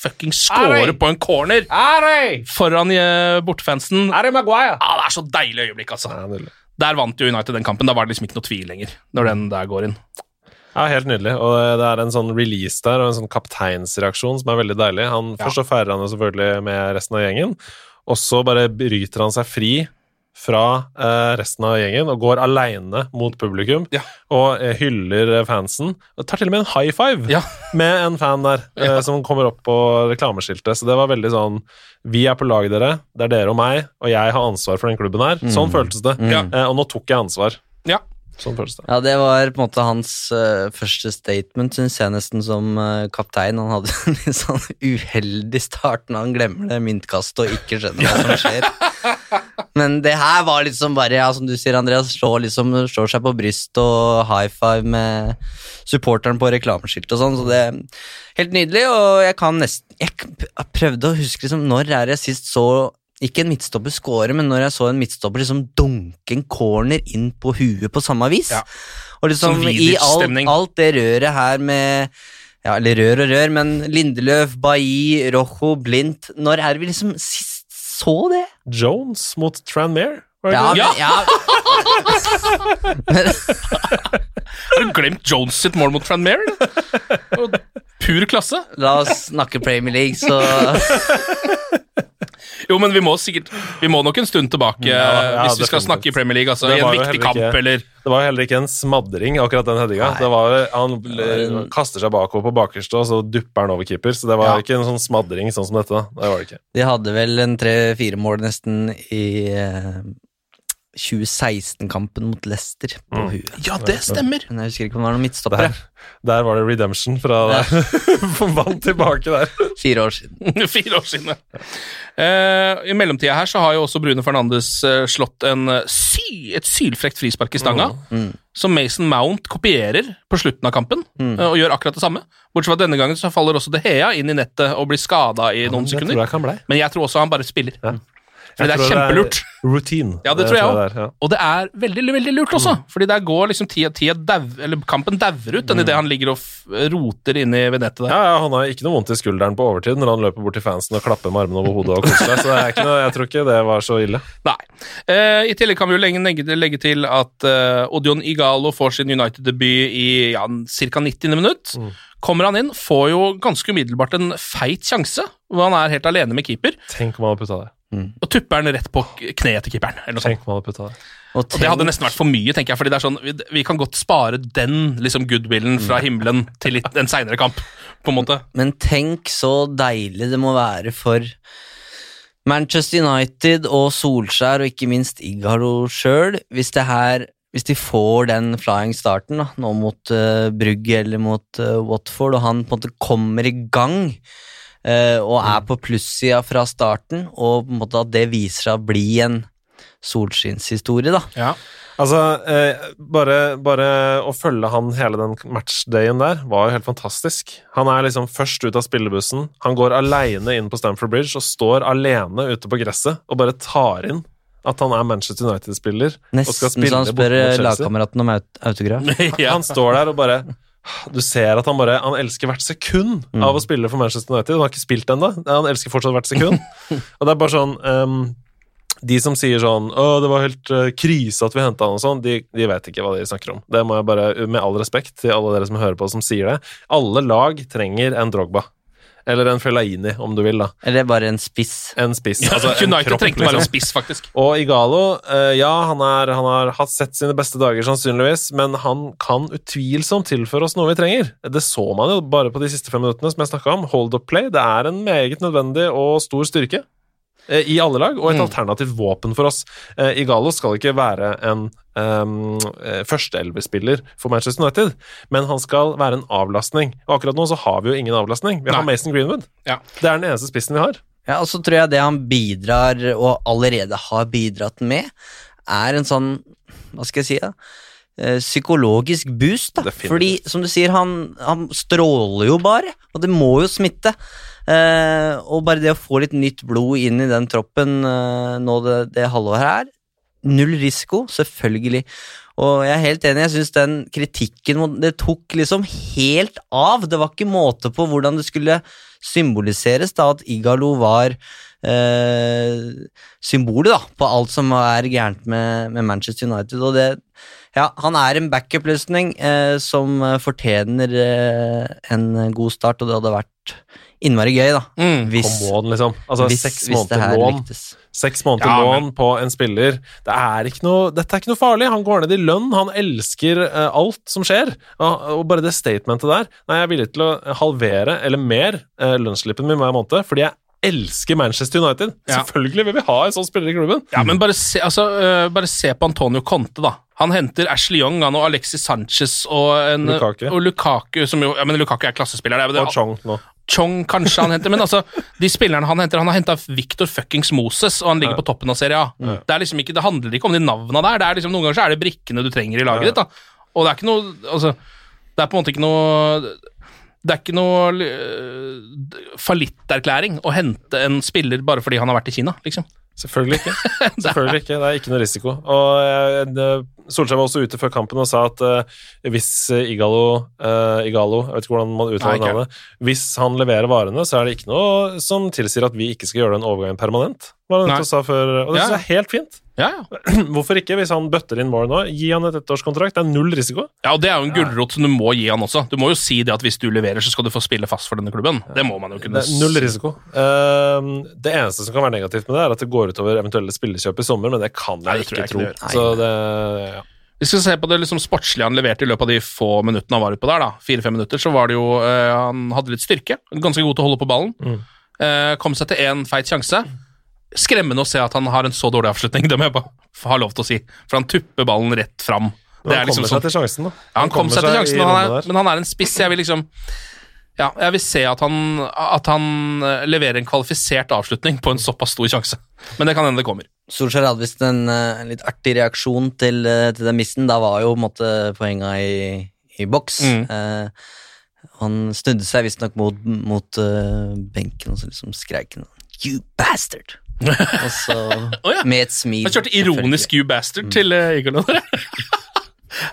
[SPEAKER 3] fucking scorer på en corner
[SPEAKER 4] Harry!
[SPEAKER 3] foran uh, bortefansen.
[SPEAKER 4] Maguire!
[SPEAKER 3] Ah, det er så deilig øyeblikk, altså.
[SPEAKER 4] Ja.
[SPEAKER 3] Der vant jo United den kampen. Da var det liksom ikke noe tvil lenger, når den der går inn.
[SPEAKER 4] Ja, helt nydelig. Og det er en sånn release der, og en sånn kapteinsreaksjon som er veldig deilig. Han,
[SPEAKER 3] Ja.
[SPEAKER 4] Først så feirer han jo selvfølgelig med resten av gjengen, og så bare bryter han seg fri fra eh, resten av gjengen og går aleine mot publikum
[SPEAKER 3] Ja.
[SPEAKER 4] og eh, hyller eh, fansen. Og tar til og med en high five
[SPEAKER 3] Ja.
[SPEAKER 4] med en fan der eh, som kommer opp på reklameskiltet. Så det var veldig sånn Vi er på lag, dere. Det er dere og meg, og jeg har ansvar for den klubben her. Sånn føltes det.
[SPEAKER 3] Mm.
[SPEAKER 4] Eh, og nå tok jeg ansvar.
[SPEAKER 3] Ja.
[SPEAKER 4] Sånn føles det.
[SPEAKER 5] Ja, det var på en måte hans uh, første statement, syns jeg nesten, som uh, kaptein. Han hadde en litt sånn uheldig start når han glemmer det myntkastet og ikke skjønner hva som skjer. Men det her var liksom bare, ja, som du sier, Andreas, slår, liksom, slår seg på brystet og high five med supporteren på reklameskilt og sånn, så det er helt nydelig, og jeg kan nesten Jeg prøvde å huske liksom, når er det jeg sist så ikke en midtstopper score, men når jeg så en midtstopper liksom dunke en corner inn på huet på samme vis.
[SPEAKER 3] Ja.
[SPEAKER 5] Og liksom i alt, alt det røret her med ja, eller rør og rør, men Lindeløf, Bailly, Rojo, Blindt Når er det vi liksom sist så det?
[SPEAKER 4] Jones mot Tranmere?
[SPEAKER 5] Ja, men- ja.
[SPEAKER 3] Har du glemt Jones sitt mål mot Tranmere? Pur klasse.
[SPEAKER 5] La oss snakke Premier League, så
[SPEAKER 3] Jo, men vi må sikkert Vi må nok en stund tilbake
[SPEAKER 4] Ja, ja,
[SPEAKER 3] hvis vi skal snakke i Premier League. Altså,
[SPEAKER 4] Det
[SPEAKER 3] I en viktig kamp,
[SPEAKER 4] ikke-
[SPEAKER 3] eller
[SPEAKER 4] Det var jo heller ikke en smadring, akkurat den headinga.
[SPEAKER 5] Nei.
[SPEAKER 4] Det var, han kaster seg bakover på bakerste, og så dupper han over keeper. Så det var
[SPEAKER 5] Ja.
[SPEAKER 4] ikke en sånn smadring sånn som dette. Det var det ikke.
[SPEAKER 5] De hadde vel en tre-fire mål nesten i eh, 2016-kampen mot Leicester på
[SPEAKER 4] Mm.
[SPEAKER 5] huet.
[SPEAKER 3] Ja, det stemmer!
[SPEAKER 5] Men jeg husker ikke om det var noen midtstoppere.
[SPEAKER 4] Der, der var det redemption fra
[SPEAKER 5] Ja.
[SPEAKER 4] Vant tilbake der.
[SPEAKER 5] Fire år siden.
[SPEAKER 3] Fire år siden. ja. Uh, I mellomtida her så har jo også Brune Fernandes eh, slått en eh, sy, et sylfrekt frispark i stanga,
[SPEAKER 5] Mm.
[SPEAKER 3] som Mason Mount kopierer på slutten av kampen,
[SPEAKER 5] Mm.
[SPEAKER 3] eh, og gjør akkurat det samme. Bortsett fra denne gangen så faller også De Hea inn i nettet og blir skada i noen sekunder.
[SPEAKER 4] jeg jeg.
[SPEAKER 3] Men jeg tror også han bare spiller.
[SPEAKER 4] Ja.
[SPEAKER 3] Fordi det
[SPEAKER 4] Jeg
[SPEAKER 3] er kjempelurt.
[SPEAKER 4] Routine.
[SPEAKER 3] Ja, det tror jeg
[SPEAKER 4] det er, ja.
[SPEAKER 3] Og det er veldig veldig lurt også,
[SPEAKER 4] Mm.
[SPEAKER 3] fordi der går liksom tida, tida dev, eller kampen dauer ut, den idet han ligger og roter inni ved nettet der.
[SPEAKER 4] Ja, ja, Han har ikke noe vondt i skulderen på overtid når han løper bort til fansen og klapper med armene over hodet. og koser seg, så det er noe, jeg tror ikke det var så ille.
[SPEAKER 3] Nei. Uh, I tillegg kan vi jo legge, legge til at uh, Odion Igalo får sin United-debut i ja, ca. 90. minutt.
[SPEAKER 4] Mm.
[SPEAKER 3] Kommer han inn, får jo ganske umiddelbart en feit sjanse, hvor han er helt alene med keeper,
[SPEAKER 4] Tenk om han hadde putta det.
[SPEAKER 3] Og tupper den rett på kneet til keeperen. eller noe sånt.
[SPEAKER 5] Og
[SPEAKER 3] Og det hadde nesten vært for mye, tenker jeg, fordi det er sånn, vi, vi kan godt spare den liksom goodwillen fra himmelen til litt, en seinere kamp, på en måte.
[SPEAKER 5] Men tenk så deilig det må være for Manchester United og Solskjær, og ikke minst Igalo sjøl, hvis det her hvis de får den flying starten da, nå mot uh, Brugge eller mot uh, Watford, og han på en måte kommer i gang og er på plussida fra starten, og på en måte at det viser seg å bli en solskinnshistorie, da.
[SPEAKER 3] Ja.
[SPEAKER 4] Altså, eh, bare, bare å følge han hele den matchdayen der var jo helt fantastisk. Han er liksom først ut av spillebussen. Han går aleine inn på Stamford Bridge og står alene ute på gresset og bare tar inn at han er Manchester United-spiller
[SPEAKER 5] Nesten så han spør
[SPEAKER 4] mot
[SPEAKER 5] lagkameraten om aut autograf.
[SPEAKER 4] Han står der og bare Du ser at han bare Han elsker hvert sekund
[SPEAKER 5] Mm.
[SPEAKER 4] av å spille for Manchester United. Han har ikke spilt ennå. Han elsker fortsatt hvert sekund. og det er bare sånn um, De som sier sånn 'Å, det var helt uh, krise at vi henta han', og sånn, de, de vet ikke hva de snakker om. Det må jeg bare, med all respekt til alle dere som hører på, som sier det. Alle lag trenger en Drogba. Eller en Fellaini, om du vil, da.
[SPEAKER 5] Eller bare en spiss.
[SPEAKER 4] En spiss. altså en
[SPEAKER 3] United
[SPEAKER 4] kropp,
[SPEAKER 3] trengte bare en
[SPEAKER 4] liksom.
[SPEAKER 3] spiss, faktisk.
[SPEAKER 4] Og Igalo, eh, ja, han, er, han har hatt sett sine beste dager sannsynligvis, men han kan utvilsomt tilføre oss noe vi trenger. Det så man jo bare på de siste fem minuttene som jeg snakka om. Hold up play. Det er en meget nødvendig og stor styrke i alle lag, og et
[SPEAKER 3] Mm.
[SPEAKER 4] alternativt våpen for oss. Eh, Igalo skal ikke være en um, førsteelverspiller for Manchester United, men han skal være en avlastning. Og akkurat nå så har vi jo ingen avlastning. Vi har
[SPEAKER 3] Nei.
[SPEAKER 4] Mason Greenwood.
[SPEAKER 3] Ja.
[SPEAKER 4] Det er den eneste spissen vi har.
[SPEAKER 5] Ja, og så tror jeg det han bidrar, og allerede har bidratt med, er en sånn, hva skal jeg si da, Eh, psykologisk boost da.
[SPEAKER 4] Definitivt.
[SPEAKER 5] Fordi, som du sier, han, han stråler jo bare, og det må jo smitte. Eh, og bare det å få litt nytt blod inn i den troppen eh, nå det, det halvåret her, null risiko, selvfølgelig. Og jeg er helt enig, jeg syns den kritikken Det tok liksom helt av. Det var ikke måte på hvordan det skulle symboliseres da at Igalo var eh, symbolet da på alt som er gærent med, med Manchester United. Og det Ja, han er en backup-løsning eh, som eh, fortjener eh, en god start, og det hadde vært innmari gøy, da.
[SPEAKER 3] Mm.
[SPEAKER 5] Hvis,
[SPEAKER 4] on, liksom. Altså,
[SPEAKER 5] hvis,
[SPEAKER 4] seks
[SPEAKER 5] hvis det
[SPEAKER 4] måneder
[SPEAKER 5] her
[SPEAKER 4] lån. Seks måneder
[SPEAKER 3] Ja,
[SPEAKER 4] lån på en spiller. Det er ikke noe, dette er ikke noe farlig. Han går ned i lønn. Han elsker eh, alt som skjer. Og, og bare det statementet der Nei, jeg er villig til å halvere eller mer uh, lønnsslippen min hver måned fordi jeg elsker Manchester United.
[SPEAKER 3] Ja.
[SPEAKER 4] Selvfølgelig vil vi ha en sånn spiller i klubben.
[SPEAKER 3] Ja, men bare se, altså, øh, bare se på Antonio Conte, da. Han henter Ashley Young han, og Alexis Sanchez og, en,
[SPEAKER 4] Lukaku.
[SPEAKER 3] og Lukaku, som jo Ja, men Lukaku er klassespiller. Det er, det,
[SPEAKER 4] Og Chong nå.
[SPEAKER 3] Chong kanskje han henter, men altså, de spillerne han henter Han har henta Victor fuckings Moses, og han ligger på toppen av Serie A. Det, er liksom ikke, det handler ikke om de navna der. Det er liksom, noen ganger så er det brikkene du trenger i laget ditt. da Og det er ikke noe Altså, det er på en måte ikke noe det er ikke noe øh, fallitterklæring å hente en spiller bare fordi han har vært i Kina, liksom.
[SPEAKER 4] Selvfølgelig ikke. Selvfølgelig ikke. Det er ikke noe risiko. Og eh, Solskjær var også ute før kampen og sa at eh, hvis Igalo, eh, Igalo Jeg vet ikke hvordan man uttaler
[SPEAKER 3] Nei,
[SPEAKER 4] navnet. Hvis han leverer varene, så er det ikke noe som tilsier at vi ikke skal gjøre den overgangen permanent. Var det
[SPEAKER 3] Nei.
[SPEAKER 4] sa før? Og det
[SPEAKER 3] Ja.
[SPEAKER 4] er helt fint.
[SPEAKER 3] Ja, ja.
[SPEAKER 4] Hvorfor ikke, hvis han bøtter inn mål nå? Gi han et ettårskontrakt. Det er null risiko.
[SPEAKER 3] Ja, og Det er jo en gulrot som du må gi han også. Du må jo si det at hvis du leverer, så skal du få spille fast for denne klubben. Det må man jo kunne
[SPEAKER 4] Det er null risiko. Uh, det eneste som kan være negativt med det, er at det går utover eventuelle spillekjøp i sommer, men det kan jeg
[SPEAKER 3] Nei, det
[SPEAKER 4] ikke
[SPEAKER 3] jeg ikke
[SPEAKER 4] tro.
[SPEAKER 3] det gjør.
[SPEAKER 4] Så det ja.
[SPEAKER 3] Vi skal se på det liksom sportslige han leverte i løpet av de få minuttene han var ute på der. da. Fire-fem minutter, så var det jo uh, Han hadde litt styrke. Ganske god til å holde på ballen. Eh, kom seg til én feit sjanse. Skremmende å se at han har en så dårlig avslutning, det må jeg bare ha lov til å si. For han tupper ballen rett fram.
[SPEAKER 4] Men han kommer seg til sjansen, da.
[SPEAKER 3] Ja, han, kom
[SPEAKER 4] kommer
[SPEAKER 3] seg til sjansen, men han, er, men han er en spiss. Jeg vil liksom Ja, jeg vil se at han, at han eh, leverer en kvalifisert avslutning på en såpass stor sjanse. Men det kan hende det kommer.
[SPEAKER 5] Solskjær hadde visst en, eh, en litt artig reaksjon til, eh, til den missen. Da var jo måte poenga i, i boks.
[SPEAKER 3] Mm.
[SPEAKER 5] Eh, han snudde seg visstnok mot, mot uh, benken og så liksom skreik han You bastard! og så
[SPEAKER 3] oh, ja.
[SPEAKER 5] med et smil.
[SPEAKER 3] Han kjørte ironisk you bastard til uh, Igor der.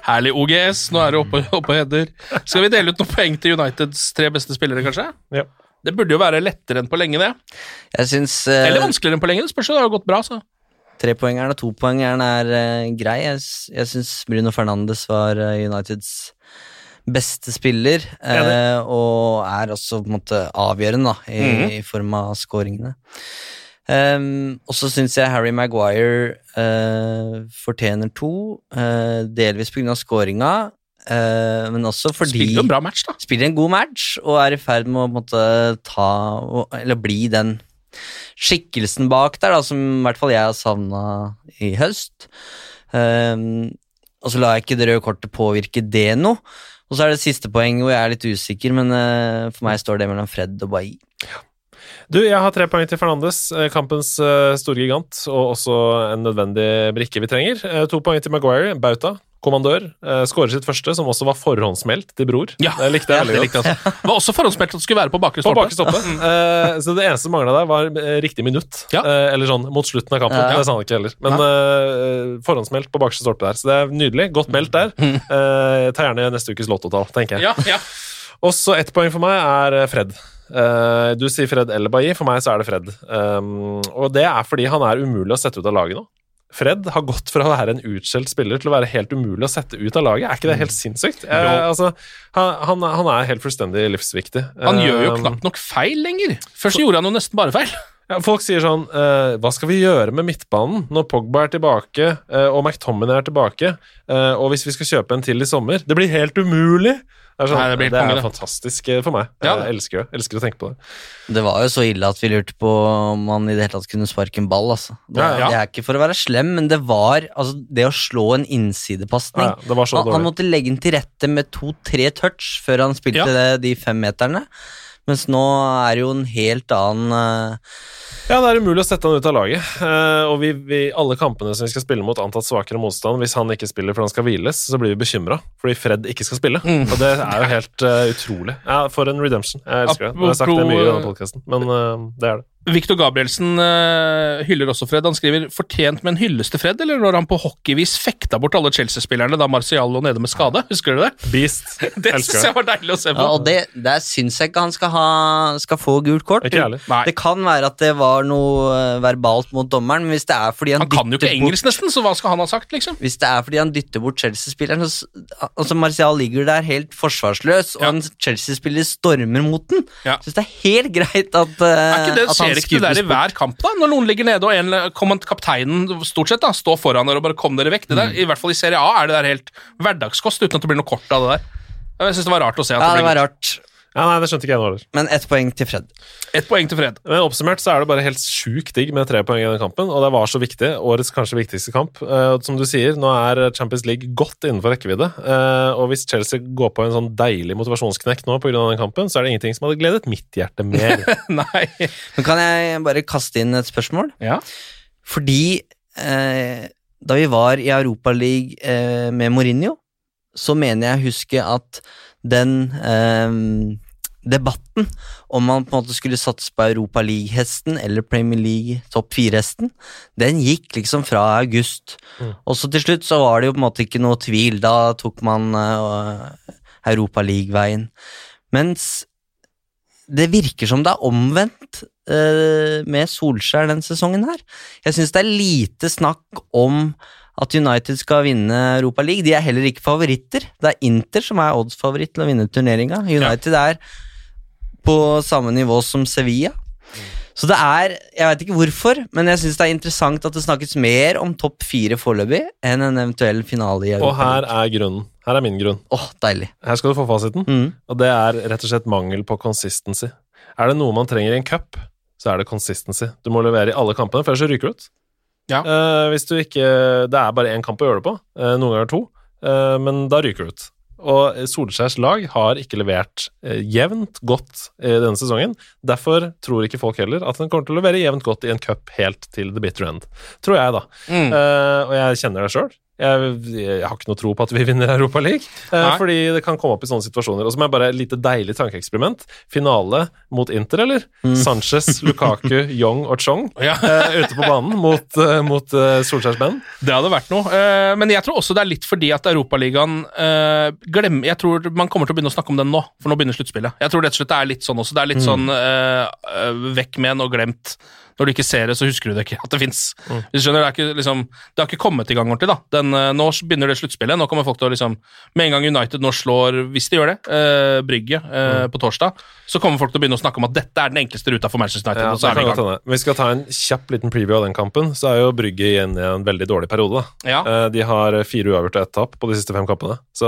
[SPEAKER 3] Herlig OGS, nå er det oppe, oppe og header. Skal vi dele ut noen poeng til Uniteds tre beste spillere, kanskje?
[SPEAKER 4] Ja.
[SPEAKER 3] Det burde jo være lettere enn på lenge, det.
[SPEAKER 5] Jeg synes, uh,
[SPEAKER 3] Eller vanskeligere enn på lenge. Det spørs jo, det har gått bra, så.
[SPEAKER 5] trepoengeren og topoengeren er uh, grei. Jeg, jeg syns Bruno Fernandes var uh, Uniteds beste spiller, eh, og er også på en måte avgjørende da, i,
[SPEAKER 3] Mhm.
[SPEAKER 5] i form av scoringene. Um, og så syns jeg Harry Maguire uh, fortjener to, uh, delvis pga. scoringa, Uh, men også fordi
[SPEAKER 3] Spiller en bra match, da.
[SPEAKER 5] spiller en god match og er i ferd med å måte, ta og- Eller bli den skikkelsen bak der, da, som i hvert fall jeg har savna i høst. Um, og så lar jeg ikke det røde kortet påvirke det noe. Og så er det siste poeng hvor jeg er litt usikker, men uh, for meg står det mellom Fred og Bailly.
[SPEAKER 4] Du, jeg har tre poeng til Fernandes, eh, kampens eh, store gigant, og også en nødvendig brikke vi trenger. Eh, To poeng til Maguire, Bauta, kommandør. eh, Skårer sitt første, som også var forhåndsmeldt til bror.
[SPEAKER 3] Ja,
[SPEAKER 4] det likte jeg veldig godt.
[SPEAKER 3] Det var også forhåndsmeldt at det skulle være på bakre
[SPEAKER 4] På bakre stoppe. Eh, så det eneste som mangla der, var riktig minutt.
[SPEAKER 3] Ja.
[SPEAKER 4] Eh, eller sånn mot slutten av kampen.
[SPEAKER 5] Ja.
[SPEAKER 4] Det sa han ikke heller. Men eh, forhåndsmeldt på bakre stolpe der. Så det er nydelig. Godt meldt der. Eh, ta gjerne neste ukes lottotall, tenker jeg.
[SPEAKER 3] Ja, ja.
[SPEAKER 4] Og så ett poeng for meg er Fred. Eh, du sier Fred eller Bailly, for meg så er det Fred. Um, og det er fordi han er umulig å sette ut av laget nå. Fred har gått fra å være en utskjelt spiller til å være helt umulig å sette ut av laget. Er ikke det helt sinnssykt? Eh, altså, han, han, er helt fullstendig livsviktig.
[SPEAKER 3] Han gjør jo
[SPEAKER 4] Um,
[SPEAKER 3] knapt nok feil lenger. Først gjorde han jo nesten bare feil.
[SPEAKER 4] ja, folk sier sånn eh, Hva skal vi gjøre med midtbanen når Pogba er tilbake og McTominay er tilbake, og hvis vi skal kjøpe en til i sommer? Det blir helt umulig! Det er, sånn,
[SPEAKER 3] Nei, det
[SPEAKER 4] det
[SPEAKER 3] blir
[SPEAKER 4] er fantastisk eh, for meg.
[SPEAKER 3] Ja,
[SPEAKER 4] jeg elsker det. Elsker å tenke på det.
[SPEAKER 5] Det var jo så ille at vi lurte på om han i det hele tatt kunne sparke en ball. Altså. Det,
[SPEAKER 4] Ja, ja.
[SPEAKER 5] det er ikke for å være slem, men det var altså, det å slå en innsidepasning.
[SPEAKER 4] Ja, ja, det var så
[SPEAKER 5] han, han måtte legge den til rette med to-tre touch før han spilte
[SPEAKER 3] Ja.
[SPEAKER 5] de fem meterne. Mens nå er det jo en helt annen eh,
[SPEAKER 4] Ja, det er umulig å sette han ut av laget. Uh, og vi, vi, alle kampene som vi skal spille mot antatt svakere motstand, hvis han ikke spiller fordi han skal hviles, så blir vi bekymra fordi Fred ikke skal spille.
[SPEAKER 3] Mm.
[SPEAKER 4] Og det er jo helt uh, utrolig. Ja, for en redemption. Jeg elsker det. Jeg har sagt det mye i denne podkasten, men eh, det er det.
[SPEAKER 3] Victor Gabrielsen uh, hyller også Fred. Han skriver 'fortjent med en hyllest til Fred', eller når han på hockeyvis fekta bort alle Chelsea-spillerne da Marcial lå nede med skade. Husker du det?
[SPEAKER 4] Beast.
[SPEAKER 3] Det syns jeg var deilig å se på.
[SPEAKER 5] Ja, og det, Der syns jeg ikke han skal, ha, skal få gult kort.
[SPEAKER 4] Ikke.
[SPEAKER 3] Nei.
[SPEAKER 5] Det kan være at det var noe eh, verbalt mot dommeren, men hvis det er fordi han,
[SPEAKER 3] Han kan jo ikke
[SPEAKER 5] bort
[SPEAKER 3] engelsk, nesten, så hva skal han ha sagt, liksom?
[SPEAKER 5] Hvis det er fordi han dytter bort Chelsea-spilleren så s- Altså Martial ligger der helt forsvarsløs, og
[SPEAKER 3] Ja.
[SPEAKER 5] en Chelsea-spiller stormer mot den.
[SPEAKER 3] Ja.
[SPEAKER 5] Syns det er helt greit at, uh,
[SPEAKER 3] Er ikke det,
[SPEAKER 5] at han
[SPEAKER 3] Ser ikke det der i hver kamp, da? Når noen ligger nede og en, kapteinen stort sett da, står foran dere og bare 'kom dere vekk'. Det der, I hvert fall i Serie A er det der helt hverdagskost uten at det blir noe kort av det der. Jeg synes det var rart å se. at
[SPEAKER 5] Ja,
[SPEAKER 3] det
[SPEAKER 5] det
[SPEAKER 3] blir
[SPEAKER 5] var rart.
[SPEAKER 4] Ja, nei, det skjønte ikke jeg nå heller.
[SPEAKER 5] Men ett poeng til Fred.
[SPEAKER 3] Ett poeng til Fred.
[SPEAKER 4] Men oppsummert så er det bare helt sjukt digg med tre poeng i den kampen, og det var så viktig. Årets kanskje viktigste kamp. Uh, som du sier, nå er Champions League godt innenfor rekkevidde. uh, og hvis Chelsea går på en sånn deilig motivasjonsknekk nå pga. den kampen, så er det ingenting som hadde gledet mitt hjerte mer.
[SPEAKER 3] Nei.
[SPEAKER 5] Men kan jeg bare kaste inn et spørsmål?
[SPEAKER 3] Ja.
[SPEAKER 5] Fordi uh, da vi var i Europaligaen eh, med Mourinho, så mener jeg å huske at den eh, debatten om man på en måte skulle satse på Europa League-hesten eller Premier League topp fire-hesten, den gikk liksom fra august.
[SPEAKER 4] Mm.
[SPEAKER 5] Og så til slutt så var det jo på en måte ikke noe tvil, da tok man uh, League-veien Mens det virker som det er omvendt eh, med Solskjær denne sesongen her. Jeg syns det er lite snakk om at United skal vinne Europa League. De er heller ikke favoritter. Det er Inter som er oddsfavoritt til å vinne turneringa. United er på samme nivå som Sevilla. Så det er Jeg vet ikke hvorfor, men jeg syns det er interessant at det snakkes mer om topp fire foreløpig enn en eventuell finale i Europa.
[SPEAKER 4] og her er grunnen. Her er min grunn.
[SPEAKER 5] Åh, deilig.
[SPEAKER 4] Her skal du få fasiten.
[SPEAKER 5] Mm.
[SPEAKER 4] Og det er rett og slett mangel på consistency. Er det noe man trenger i en cup, så er det consistency. Du må levere i alle kampene, for ellers så ryker du ut.
[SPEAKER 3] Ja.
[SPEAKER 4] Uh, hvis du ikke Det er bare én kamp å gjøre det på, Uh, noen ganger to, Uh, men da ryker du ut. Og Solskjærs lag har ikke levert jevnt godt i denne sesongen. Derfor tror ikke folk heller at den kommer til å levere jevnt godt i en cup helt til the bitter end. Tror jeg, da.
[SPEAKER 3] Mm.
[SPEAKER 4] Og jeg kjenner det sjøl. Jeg, jeg har ikke noe tro på at vi vinner Europa League, eh, fordi det kan komme opp i sånne situasjoner. Og så må jeg bare et lite deilig tankeeksperiment. Finale mot Inter, eller? Sanchez, Lukaku, Young og Chong
[SPEAKER 3] Ja.
[SPEAKER 4] eh, ute på banen mot, uh, mot eh, Solskjærs menn.
[SPEAKER 3] Det hadde vært noe. Eh, men jeg tror også det er litt fordi at Europaligaen uh, glemmer Jeg tror man kommer til å begynne å snakke om den nå, for nå begynner sluttspillet. Jeg tror rett og slett det er litt sånn også. Det er litt sånn eh, eh, vekk med en og glemt. Når du ikke ser det, så husker du det ikke at det fins. Hvis du skjønner, det, ikke, liksom, det har ikke kommet i gang ordentlig. da. Den, eh, nå begynner det sluttspillet. Nå kommer folk til å liksom Med en gang United nå slår, hvis de gjør det, eh, Brygge eh, på torsdag, så kommer folk til å begynne å snakke om at dette er den enkleste ruta for Manchester United.
[SPEAKER 4] Ja,
[SPEAKER 3] og så er vi i
[SPEAKER 4] godt
[SPEAKER 3] gang.
[SPEAKER 4] hende. Vi skal ta en kjapp liten preview av den kampen. Så er jo Brygge igjen i en veldig dårlig periode. da.
[SPEAKER 3] Ja.
[SPEAKER 4] Eh, De har fire uavgjort og ett tap på de siste fem kampene. Så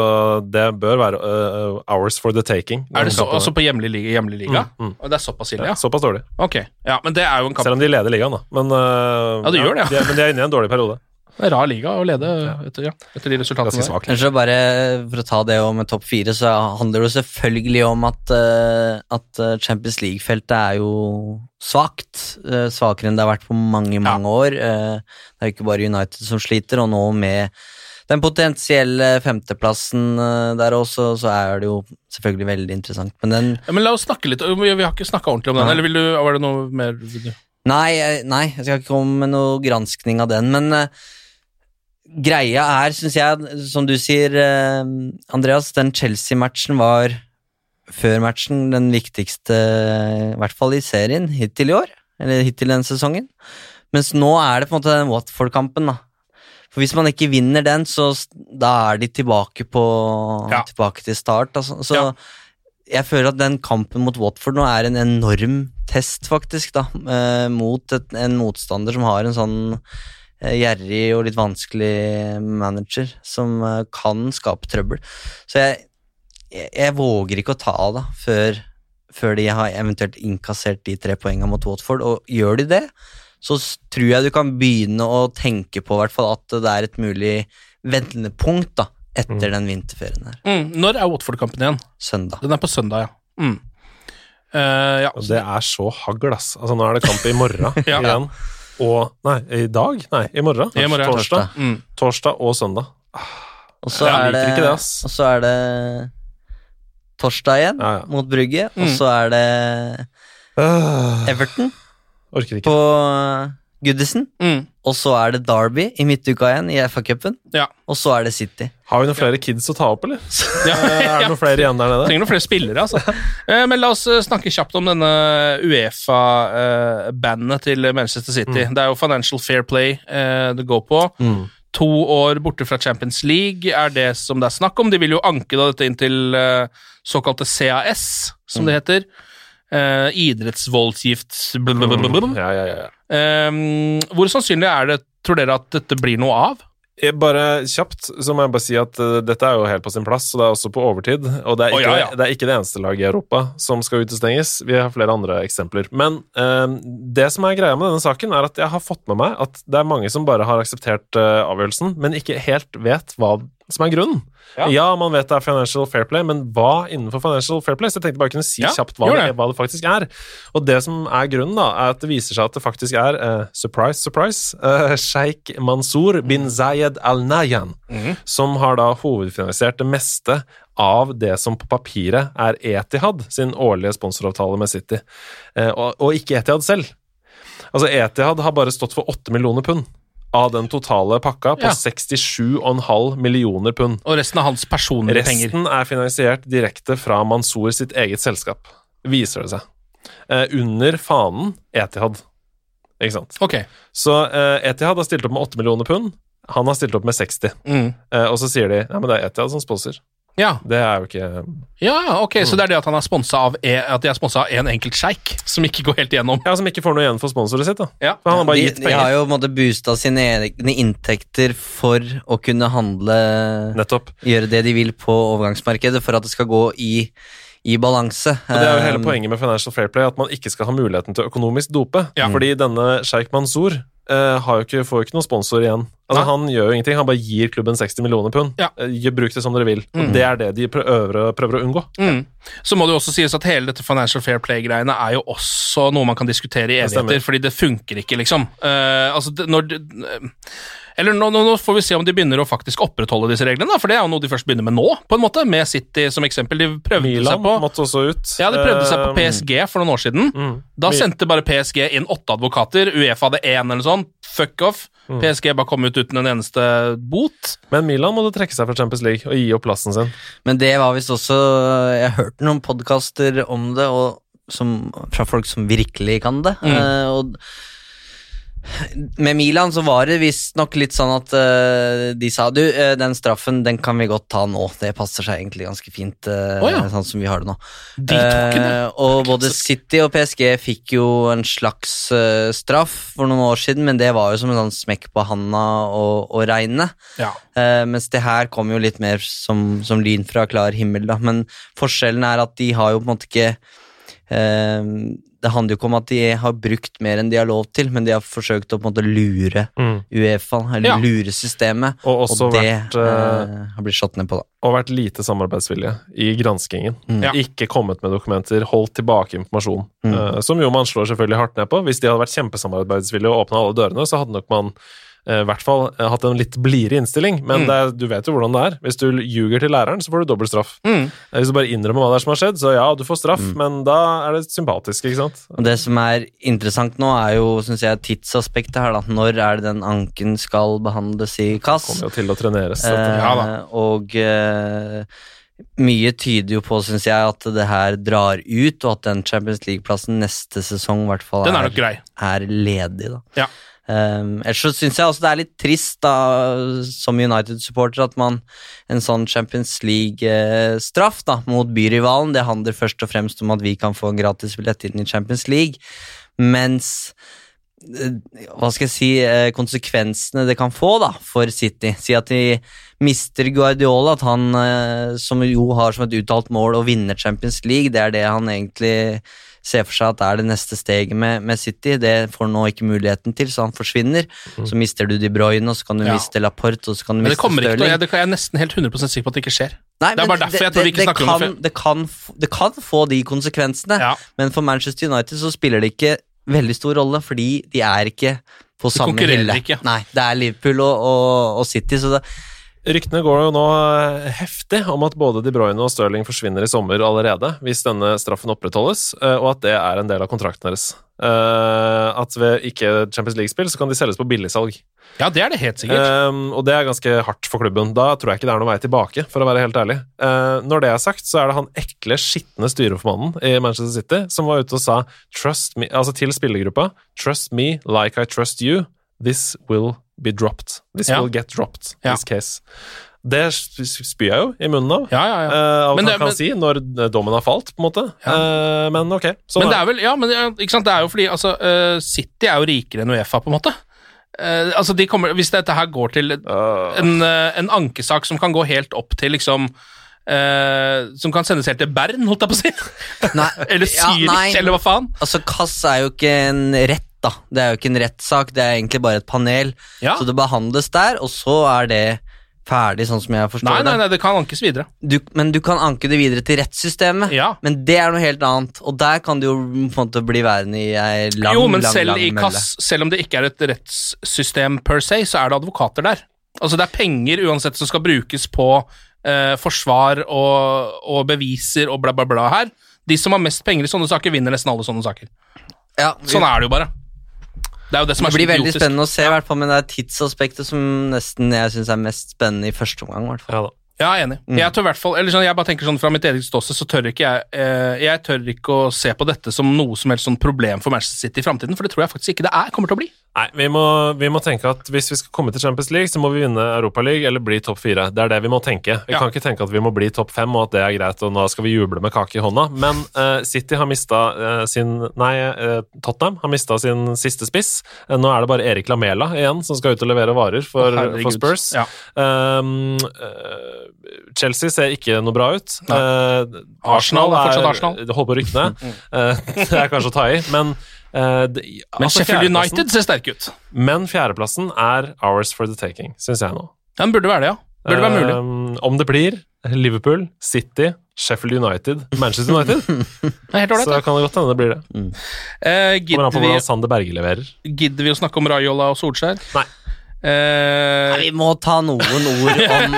[SPEAKER 4] det bør være uh, hours for the taking.
[SPEAKER 3] Er det så,
[SPEAKER 4] kampen
[SPEAKER 3] altså på hjemlig liga? Hjemlig liga?
[SPEAKER 4] Mm, mm.
[SPEAKER 3] Det er såpass ille,
[SPEAKER 4] Ja,
[SPEAKER 3] ja?
[SPEAKER 4] såpass dårlig.
[SPEAKER 3] Okay. Ja, men det er jo en kamp
[SPEAKER 4] De leder ligaen, da. Men, uh,
[SPEAKER 3] Ja, de gjør det, ja.
[SPEAKER 4] De men de er inne i en dårlig periode.
[SPEAKER 3] Det er rar liga å lede etter, ja, etter de resultatene
[SPEAKER 4] Ganske
[SPEAKER 3] der.
[SPEAKER 5] Kanskje bare for å ta det om med topp fire, så handler det jo selvfølgelig om at, eh, at eh, Champions League-feltet er jo svakt. eh, svakere enn det har vært på mange, mange år. Eh, det er jo ikke bare United som sliter, og nå med den potensielle femteplassen eh, der også, så er det jo selvfølgelig veldig interessant. Men den
[SPEAKER 3] Ja, men la oss snakke litt, Vi vi har ikke snakka ordentlig om den. Eller vil du, var det noe mer?
[SPEAKER 5] Nei, nei, jeg skal ikke komme med noe granskning av den, men uh, greia er, syns jeg, som du sier, uh, Andreas, den Chelsea-matchen var før matchen den viktigste, i hvert fall i serien, hittil i år, eller hittil denne sesongen. Mens nå er det på en måte den Watford-kampen, da. For hvis man ikke vinner den, så da er de tilbake på
[SPEAKER 3] Ja.
[SPEAKER 5] Tilbake til start. Altså. Så
[SPEAKER 3] Ja.
[SPEAKER 5] Jeg føler at den kampen mot Watford nå er en enorm test, faktisk, da. Eh, mot et, en motstander som har en sånn eh, gjerrig og litt vanskelig manager, som eh, kan skape trøbbel. Så jeg, jeg, jeg våger ikke å ta av da, før, før de har eventuelt innkassert de tre poengene mot Watford, og gjør de det, så tror jeg du kan begynne å tenke på hvert fall at det er et mulig vendepunkt da, etter den vinterferien her.
[SPEAKER 3] Mm, når er Watford-kampen igjen?
[SPEAKER 5] Søndag.
[SPEAKER 3] Den er på søndag, ja. Mm. Uh, ja.
[SPEAKER 4] Det er så hagl, ass. Altså, nå er det kamp i morgen
[SPEAKER 3] Ja.
[SPEAKER 4] igjen. Og Nei, i dag? Nei, i morgen.
[SPEAKER 3] I morgen, Torsdag.
[SPEAKER 4] Torsdag.
[SPEAKER 3] Mm.
[SPEAKER 4] Torsdag og søndag.
[SPEAKER 5] Og så er, det,
[SPEAKER 4] ikke det, ass.
[SPEAKER 5] og så er det torsdag igjen
[SPEAKER 4] Ja, ja.
[SPEAKER 5] mot Brygge, og
[SPEAKER 3] Mm.
[SPEAKER 5] så er det
[SPEAKER 4] Øh,
[SPEAKER 5] Everton
[SPEAKER 4] orker ikke.
[SPEAKER 5] på Goodison.
[SPEAKER 3] Mm.
[SPEAKER 5] Og så er det Derby i midtuka igjen i FA-cupen.
[SPEAKER 3] Ja.
[SPEAKER 5] Og så er det City.
[SPEAKER 4] Har vi noen flere kids å ta opp, eller?
[SPEAKER 3] Ja.
[SPEAKER 4] Er det noen flere igjen der nede?
[SPEAKER 3] Trenger noen flere spillere, altså. Eh, Men la oss eh, snakke kjapt om denne Uefa-bandet til Manchester City. Det er jo Financial Fair Play eh, det går på.
[SPEAKER 4] Mm.
[SPEAKER 3] To år borte fra Champions League er det som det er snakk om. De vil jo anke da dette inn til eh, såkalte CAS, som det heter. Eh, idrettsvoldsgift blablabla.
[SPEAKER 4] Ja, ja, ja. ja.
[SPEAKER 3] Eh, Hvor sannsynlig er det, tror dere, at dette blir noe av?
[SPEAKER 4] Jeg Bare kjapt så må jeg bare si at uh, dette er jo helt på sin plass, og det er også på overtid. Og det er ikke,
[SPEAKER 3] ja.
[SPEAKER 4] Det, er ikke det eneste laget i Europa som skal utestenges. Vi har flere andre eksempler. Men uh, det som er greia med denne saken, er at jeg har fått med meg at det er mange som bare har akseptert eh, avgjørelsen, men ikke helt vet hva som er grunnen.
[SPEAKER 3] Ja.
[SPEAKER 4] Ja. man vet det er financial fair play, men hva innenfor financial fair play? Så jeg tenkte bare jeg kunne si
[SPEAKER 3] Ja,
[SPEAKER 4] kjapt hva det, hva det faktisk er. Og det som er grunnen, da, er at det viser seg at det faktisk er uh, surprise, surprise, uh, sjeik Mansour bin Zayed Al Nahyan, som har da hovedfinansiert det meste av det som på papiret er Etihad sin årlige sponsoravtale med City, uh, og, og ikke Etihad selv. Altså, Etihad har bare stått for 8 millioner pund av den totale pakka på
[SPEAKER 3] Ja.
[SPEAKER 4] 67,5 millioner pund.
[SPEAKER 3] Og resten av hans personlige penger.
[SPEAKER 4] Resten er finansiert direkte fra Mansour sitt eget selskap, viser det seg. Eh, under fanen Etihad. Ikke sant?
[SPEAKER 3] Ok.
[SPEAKER 4] Så eh, Etihad har stilt opp med 8 millioner pund. Han har stilt opp med 60.
[SPEAKER 3] Mm.
[SPEAKER 4] Eh, og så sier de ja, men det er Etihad som sponser.
[SPEAKER 3] Ja.
[SPEAKER 4] Det er jo ikke
[SPEAKER 3] ja, ok, så det er det at han er sponsa av e at de er sponsa av en enkelt sjeik, som ikke går helt igjennom.
[SPEAKER 4] Ja, som ikke får noe igjen for sponsoret sitt, da.
[SPEAKER 3] Ja.
[SPEAKER 4] For han har bare
[SPEAKER 5] De,
[SPEAKER 4] gitt
[SPEAKER 5] de har jo på en måte boosta sine egne inntekter for å kunne handle
[SPEAKER 4] Nettopp.
[SPEAKER 5] Gjøre det de vil på overgangsmarkedet for at det skal gå i, i balanse.
[SPEAKER 4] Og Det er jo hele
[SPEAKER 5] Um,
[SPEAKER 4] poenget med Financial Fair Play, at man ikke skal ha muligheten til økonomisk dope.
[SPEAKER 3] Ja.
[SPEAKER 4] Fordi denne Sheikh Mansour eh, har jo ikke, får jo ikke noen sponsor igjen. Altså, han gjør jo ingenting, han bare gir klubben 60 millioner pund.
[SPEAKER 3] Ja.
[SPEAKER 4] Eh, bruk det som dere vil.
[SPEAKER 3] Mm.
[SPEAKER 4] Og det er det de prøver, prøver å unngå.
[SPEAKER 3] Mm. Så må det jo også sies at hele dette Financial Fair Play-greiene er jo også noe man kan diskutere i evigheter, fordi det funker ikke, liksom. Uh, altså, når eller nå, nå, nå får vi se om de begynner å faktisk opprettholde disse reglene, for det er jo noe de først begynner med nå, på en måte, med City som eksempel. De prøvde
[SPEAKER 4] Milan
[SPEAKER 3] seg på
[SPEAKER 4] måtte også ut.
[SPEAKER 3] ja, de prøvde seg på
[SPEAKER 4] Eh,
[SPEAKER 3] PSG for noen år siden.
[SPEAKER 4] mm.
[SPEAKER 3] Da sendte bare PSG inn åtte advokater. Uefa hadde én eller noe sånt. Fuck off.
[SPEAKER 4] Mm.
[SPEAKER 3] PSG bare kom ut uten en eneste bot.
[SPEAKER 4] Men Milan måtte trekke seg fra Champions League og gi opp plassen sin.
[SPEAKER 5] Men det var visst også Jeg hørte noen podkaster om det, og som, fra folk som virkelig kan det.
[SPEAKER 3] Mm.
[SPEAKER 5] Eh, og med Milan så var det visstnok litt sånn at uh, de sa du, uh, den straffen den kan vi godt ta nå. Det passer seg egentlig ganske fint, uh,
[SPEAKER 3] oh, ja.
[SPEAKER 5] sånn som vi har det nå.
[SPEAKER 3] De
[SPEAKER 5] og både City og PSG fikk jo en slags straff for noen år siden, men det var jo som en sånn smekk på handa og, og regne.
[SPEAKER 3] Ja.
[SPEAKER 5] Mens det her kom jo litt mer som, som lyn fra klar himmel, da. Men forskjellen er at de har jo på en måte ikke Det handler jo ikke om at de har brukt mer enn de har lov til, men de har forsøkt å på en måte lure
[SPEAKER 4] Mm.
[SPEAKER 5] Uefa, eller
[SPEAKER 3] Ja.
[SPEAKER 5] lure systemet.
[SPEAKER 4] Og og
[SPEAKER 5] det
[SPEAKER 4] vært, eh,
[SPEAKER 5] eh, har blitt slått ned på, da.
[SPEAKER 4] og vært lite samarbeidsvilje i granskingen.
[SPEAKER 5] Mm.
[SPEAKER 3] Ja.
[SPEAKER 4] Ikke kommet med dokumenter, holdt tilbake informasjon.
[SPEAKER 5] Mm.
[SPEAKER 4] eh, som jo man slår selvfølgelig hardt ned på. Hvis de hadde vært kjempesamarbeidsvillige og åpna alle dørene, så hadde nok man i hvert fall eh, hatt en litt blidere innstilling. Men
[SPEAKER 3] Mm.
[SPEAKER 4] det er, du vet jo hvordan det er. Hvis du ljuger til læreren, så får du dobbel straff.
[SPEAKER 3] Mm.
[SPEAKER 4] Eh, Hvis du bare innrømmer hva det er som har skjedd, så ja, du får straff,
[SPEAKER 5] Mm.
[SPEAKER 4] men da er det sympatisk, ikke sant?
[SPEAKER 5] Og det som er interessant nå, er jo synes jeg, tidsaspektet her. da. Når er det den anken skal behandles i KAS?
[SPEAKER 4] Kommer jo til å treneres.
[SPEAKER 5] Eh.
[SPEAKER 3] Ja da.
[SPEAKER 5] og eh, mye tyder jo på, syns jeg, at det her drar ut, og at den Champions League-plassen neste sesong i hvert fall
[SPEAKER 3] er
[SPEAKER 5] er, er ledig. da.
[SPEAKER 3] Ja.
[SPEAKER 5] Um, ellers så syns jeg også det er litt trist, da, som United-supporter, at man En sånn Champions League-straff da, mot byrivalen, det handler først og fremst om at vi kan få en gratisbillett inn i Champions League, mens eh, hva skal jeg si, eh, konsekvensene det kan få da, for City. Si at de mister Guardiola, at han, eh, som jo har som et uttalt mål å vinne Champions League, det er det han egentlig ser for seg at det er det neste steget med, med City. Det får han nå ikke muligheten til, så han forsvinner. Så mister du De Bruyne, og så kan du
[SPEAKER 3] Ja.
[SPEAKER 5] miste Laporte, og så kan du miste
[SPEAKER 3] kommer ikke jeg, det jeg er nesten helt 100% sikker på at det ikke skjer.
[SPEAKER 5] Nei,
[SPEAKER 3] Det er bare derfor jeg tror vi ikke snakker om det
[SPEAKER 5] det, kan, det kan få de konsekvensene,
[SPEAKER 3] Ja.
[SPEAKER 5] men for Manchester United så spiller det ikke veldig stor rolle, fordi de er ikke på
[SPEAKER 3] De
[SPEAKER 5] samme hylle.
[SPEAKER 3] ikke.
[SPEAKER 5] Nei, det er Liverpool og, og, og City, så det,
[SPEAKER 4] Ryktene går jo nå eh, heftig om at både De Bruyne og Stirling forsvinner i sommer allerede, hvis denne straffen opprettholdes, eh, og at det er en del av kontrakten deres. Eh, At ved ikke Champions League-spill så kan de selges på billigsalg.
[SPEAKER 3] Ja, det er det helt sikkert.
[SPEAKER 4] Um, og det er ganske hardt for klubben. Da tror jeg ikke det er noen vei tilbake, for å være helt ærlig. Når det er sagt, så er det han ekle, skitne styreformannen i Manchester City som var ute og sa trust me, altså til spillergruppa Trust me like I trust you. This will be dropped. This
[SPEAKER 3] Ja.
[SPEAKER 4] will get dropped.
[SPEAKER 3] Ja.
[SPEAKER 4] This case. Det spyr jeg jo i munnen av.
[SPEAKER 3] Ja, ja, ja.
[SPEAKER 4] Uh, av
[SPEAKER 3] Men
[SPEAKER 4] hva
[SPEAKER 3] det-
[SPEAKER 4] han kan
[SPEAKER 3] men-
[SPEAKER 4] si når dommen har falt, på en måte. Uh, men ok. Sånn
[SPEAKER 3] men det er vel, ja, men ikke sant, det er jo fordi altså, uh, City er jo rikere enn Uefa, på en måte. Uh, altså de kommer, Hvis dette her går til en, eh, en ankesak som kan gå helt opp til liksom Uh, Som kan sendes helt til Bern, holdt jeg på å si.
[SPEAKER 5] Nei,
[SPEAKER 3] eller Zürich,
[SPEAKER 5] ja,
[SPEAKER 3] eller hva faen.
[SPEAKER 5] Altså, Kass er jo ikke en rett, da. Det er jo ikke en rettssak, det er egentlig bare et panel.
[SPEAKER 3] Ja.
[SPEAKER 5] Så det behandles der, og så er det ferdig, sånn som jeg forstår
[SPEAKER 3] Nei, nei,
[SPEAKER 5] det.
[SPEAKER 3] nei, det kan ankes videre.
[SPEAKER 5] Du, men du kan anke det videre til rettssystemet.
[SPEAKER 3] Ja.
[SPEAKER 5] Men det er noe helt annet, og der kan det jo på en måte bli værende i ei lang,
[SPEAKER 3] jo, men
[SPEAKER 5] lang,
[SPEAKER 3] selv
[SPEAKER 5] lang
[SPEAKER 3] i
[SPEAKER 5] mølle.
[SPEAKER 3] kass, selv om det ikke er et rettssystem per se, så er det advokater der. Altså Det er penger uansett som skal brukes på eh, forsvar og, og beviser og bla, bla, bla her. De som har mest penger i sånne saker, vinner nesten alle sånne saker.
[SPEAKER 5] Ja, vi-
[SPEAKER 3] Sånn er det jo bare. Det er jo det som er Det
[SPEAKER 5] blir veldig
[SPEAKER 3] idiotisk.
[SPEAKER 5] spennende å se, i hvert fall, men det er tidsaspektet som nesten jeg syns er mest spennende i første omgang. i hvert fall.
[SPEAKER 4] Ja da.
[SPEAKER 3] Ja, jeg er enig.
[SPEAKER 5] Mm.
[SPEAKER 3] Jeg tør i hvert fall, eller sånn, jeg bare tenker sånn Fra mitt eget ståsted så tør ikke jeg eh, Jeg tør ikke å se på dette som noe som helst sånn problem for Manchester City i framtiden, for det tror jeg faktisk ikke det er, kommer til å bli.
[SPEAKER 4] Nei, vi må, vi må tenke at hvis vi skal komme til Champions League, så må vi vinne Europaligaen eller bli topp fire. Det er det vi må tenke. Vi
[SPEAKER 3] Ja.
[SPEAKER 4] kan ikke tenke at vi må bli topp fem, og at det er greit, og nå skal vi juble med kake i hånda. Men uh, City har mista sin Nei, uh, Tottenham har mista sin siste spiss. Eh, nå er det bare Erik Lamela igjen som skal ut og levere varer for,
[SPEAKER 3] oh,
[SPEAKER 4] for Spurs.
[SPEAKER 3] Ja.
[SPEAKER 4] Eh, Chelsea ser ikke noe bra ut. Eh,
[SPEAKER 3] Arsenal er fortsatt Arsenal.
[SPEAKER 4] Holder på ned. Eh, det er kanskje å ta i, men eh, det,
[SPEAKER 3] Men
[SPEAKER 4] altså,
[SPEAKER 3] Sheffield United ser sterke ut.
[SPEAKER 4] men fjerdeplassen er ours for the taking, syns jeg nå.
[SPEAKER 3] Ja, Den burde være det, ja. Burde være mulig.
[SPEAKER 4] Um, om det blir Liverpool, City, Sheffield United, Manchester United,
[SPEAKER 3] Det er
[SPEAKER 4] så kan det godt hende det blir det.
[SPEAKER 3] Eh,
[SPEAKER 4] Kommer an på hvordan Sander Berge leverer.
[SPEAKER 3] gidder vi å snakke om Raiola og Solskjær?
[SPEAKER 4] Nei.
[SPEAKER 3] Uh,
[SPEAKER 5] Nei, vi må ta noen ord om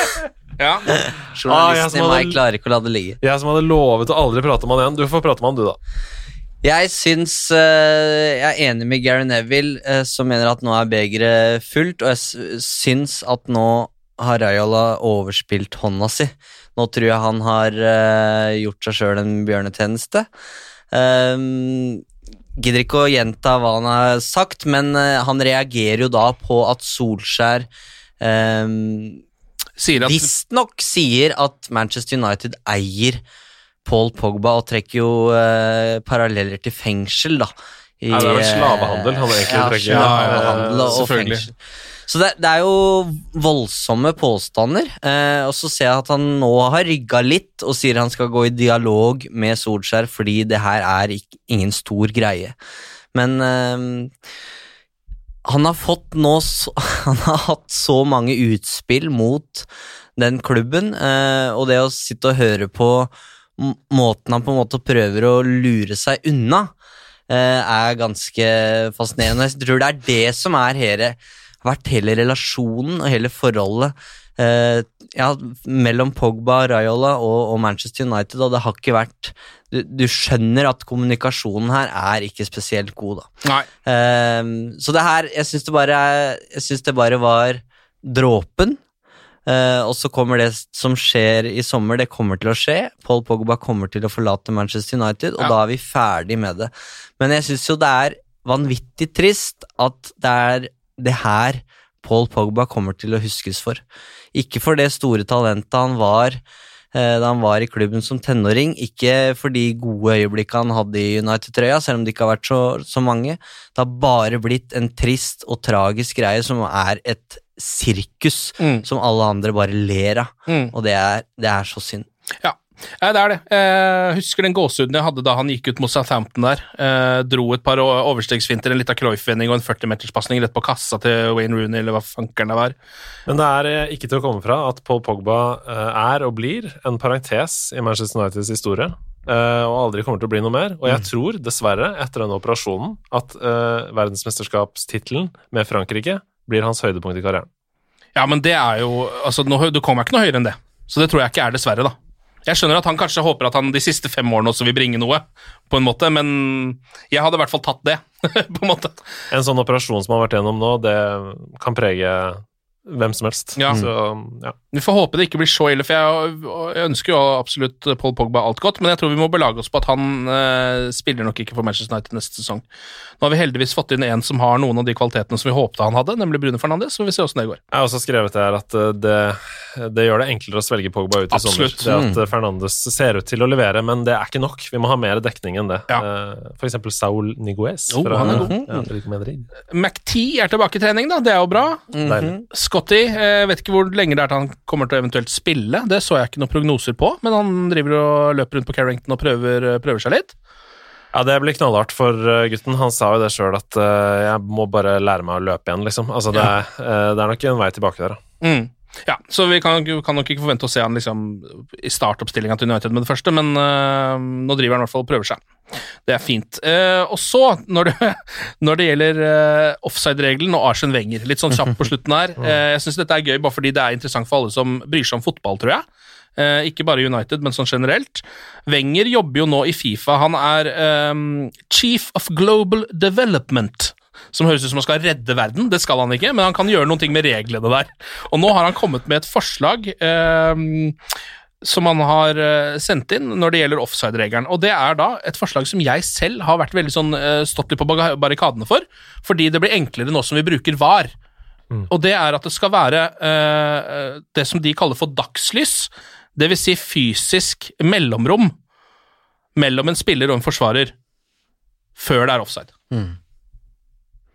[SPEAKER 3] ja.
[SPEAKER 5] Journalisten
[SPEAKER 4] ah,
[SPEAKER 5] i meg. Klarer ikke å la det ligge.
[SPEAKER 4] Jeg som hadde lovet å aldri prate med han igjen. Du får prate med han, du, da.
[SPEAKER 5] Jeg syns uh, Jeg er enig med Gary Neville, uh, som mener at nå er begeret fullt, og jeg syns at nå har Raiola overspilt hånda si. Nå tror jeg han har uh, gjort seg sjøl en bjørnetjeneste. Um, gidder ikke å gjenta hva han har sagt, men han reagerer jo da på at Solskjær um, visstnok sier at Manchester United eier Paul Pogba og trekker jo eh, paralleller til fengsel, da. I,
[SPEAKER 4] Nei, det er vel slavehandel han egentlig
[SPEAKER 5] ja,
[SPEAKER 4] trekker.
[SPEAKER 5] slavehandel
[SPEAKER 4] Ja,
[SPEAKER 5] og fengsel. Så det, det er jo voldsomme påstander, eh, og så ser jeg at han nå har rygga litt og sier han skal gå i dialog med Solskjær fordi det her er ikke, ingen stor greie. Men eh, han har fått nå Han har hatt så mange utspill mot den klubben, eh, og det å sitte og høre på måten han på en måte prøver å lure seg unna, eh, er ganske fascinerende. Jeg tror det er det som er hele, har vært hele relasjonen og hele forholdet eh, ja, mellom Pogba, Raiola og, og Manchester United, og det har ikke vært du, du skjønner at kommunikasjonen her er ikke spesielt god, da. Ehm, så det her, jeg syns det bare Jeg synes det bare var dråpen. Eh, og så kommer det som skjer i sommer, det kommer til å skje. Paul Pogba kommer til å forlate Manchester United, og
[SPEAKER 3] Ja.
[SPEAKER 5] da er vi ferdig med det. Men jeg syns jo det er vanvittig trist at det er det her Paul Pogba kommer til å huskes for. Ikke for det store talentet han var uh, da han var i klubben som tenåring, ikke for de gode øyeblikkene han hadde i United-trøya, selv om det ikke har vært så, så mange. Det har bare blitt en trist og tragisk greie som er et sirkus
[SPEAKER 3] Mm.
[SPEAKER 5] som alle andre bare ler av,
[SPEAKER 3] Mm.
[SPEAKER 5] og det er, det er så synd.
[SPEAKER 3] Ja. Ja, det er det. Jeg husker den gåsehuden jeg hadde da han gikk ut mot Southampton der. Jeg dro et par overstegsfinter, en lita Cruyff-vending og en 40-meterspasning rett på kassa til Wayne Rooney, eller hva fankeren det var.
[SPEAKER 4] Men det er eh, ikke til å komme fra at Paul Pogba eh, er og blir en parentes i Manchester Uniteds historie. eh, og aldri kommer til å bli noe mer. Og jeg tror dessverre, etter denne operasjonen, at uh, verdensmesterskapstittelen med Frankrike blir hans høydepunkt i karrieren.
[SPEAKER 3] Ja, men det er jo altså, nå, Du kommer ikke noe høyere enn det. Så det tror jeg ikke er dessverre, da. Jeg skjønner at han kanskje håper at han de siste fem årene også vil bringe noe, på en måte, men jeg hadde i hvert fall tatt det, på en måte.
[SPEAKER 4] En sånn operasjon som han har vært gjennom nå, det kan prege hvem som helst.
[SPEAKER 3] Ja.
[SPEAKER 4] Så, ja.
[SPEAKER 3] Vi får håpe det ikke blir så ille, for jeg, jeg ønsker jo absolutt Paul Pogba alt godt, men jeg tror vi må belage oss på at han eh, spiller nok ikke for Manchester United neste sesong. Nå har vi heldigvis fått inn en som har noen av de kvalitetene som vi håpte han hadde, nemlig Brune Fernandes, så vi ser se åssen det går.
[SPEAKER 4] Jeg har også skrevet her at eh, det, det gjør det enklere å svelge Pogba ut i
[SPEAKER 3] Absolutt.
[SPEAKER 4] sommer. Det at
[SPEAKER 5] Mm.
[SPEAKER 4] eh, Fernandes ser ut til å levere, men det er ikke nok. Vi må ha mer dekning enn det.
[SPEAKER 3] Ja.
[SPEAKER 4] Eh, For eksempel Saul Niguez.
[SPEAKER 3] Oh,
[SPEAKER 4] fra-
[SPEAKER 3] han er god.
[SPEAKER 4] Ja,
[SPEAKER 3] McTee er tilbake i trening, da. Det er jo bra.
[SPEAKER 4] Deilig.
[SPEAKER 3] Scotty, jeg vet ikke hvor lenge det er til han kommer til å eventuelt spille. Det så jeg ikke noen prognoser på, men han driver og løper rundt på Carrington og prøver, prøver seg litt.
[SPEAKER 4] Ja, det blir knallhardt for eh, gutten. Han sa jo det sjøl, at uh, jeg må bare lære meg å løpe igjen, liksom. Altså, det, er, uh, det er nok en vei tilbake der, da.
[SPEAKER 3] Mm. Ja, så vi kan, kan nok ikke forvente å se han liksom i startoppstillinga til United med det første, men øh, nå driver han i hvert fall og prøver seg. Det er fint. Uh, og så, når det, når det gjelder uh, offside-regelen og Arsen Wenger, litt sånn kjapt på slutten her Uh, Jeg syns dette er gøy bare fordi det er interessant for alle som bryr seg om fotball, tror jeg. Eh, ikke bare United, men sånn generelt. Wenger jobber jo nå i Fifa. Han er ehm, Chief of Global Development. Som høres ut som han skal redde verden. Det skal han ikke, men han kan gjøre noen ting med reglene der. Og nå har han kommet med et forslag eh, som han har eh, sendt inn når det gjelder offside-regelen. Og det er da et forslag som jeg selv har vært veldig sånn eh, stått litt på barrikadene for, fordi det blir enklere nå som vi bruker VAR. Og det er at det skal være eh, det som de kaller for dagslys, det vil si fysisk mellomrom mellom en spiller og en forsvarer før det er offside.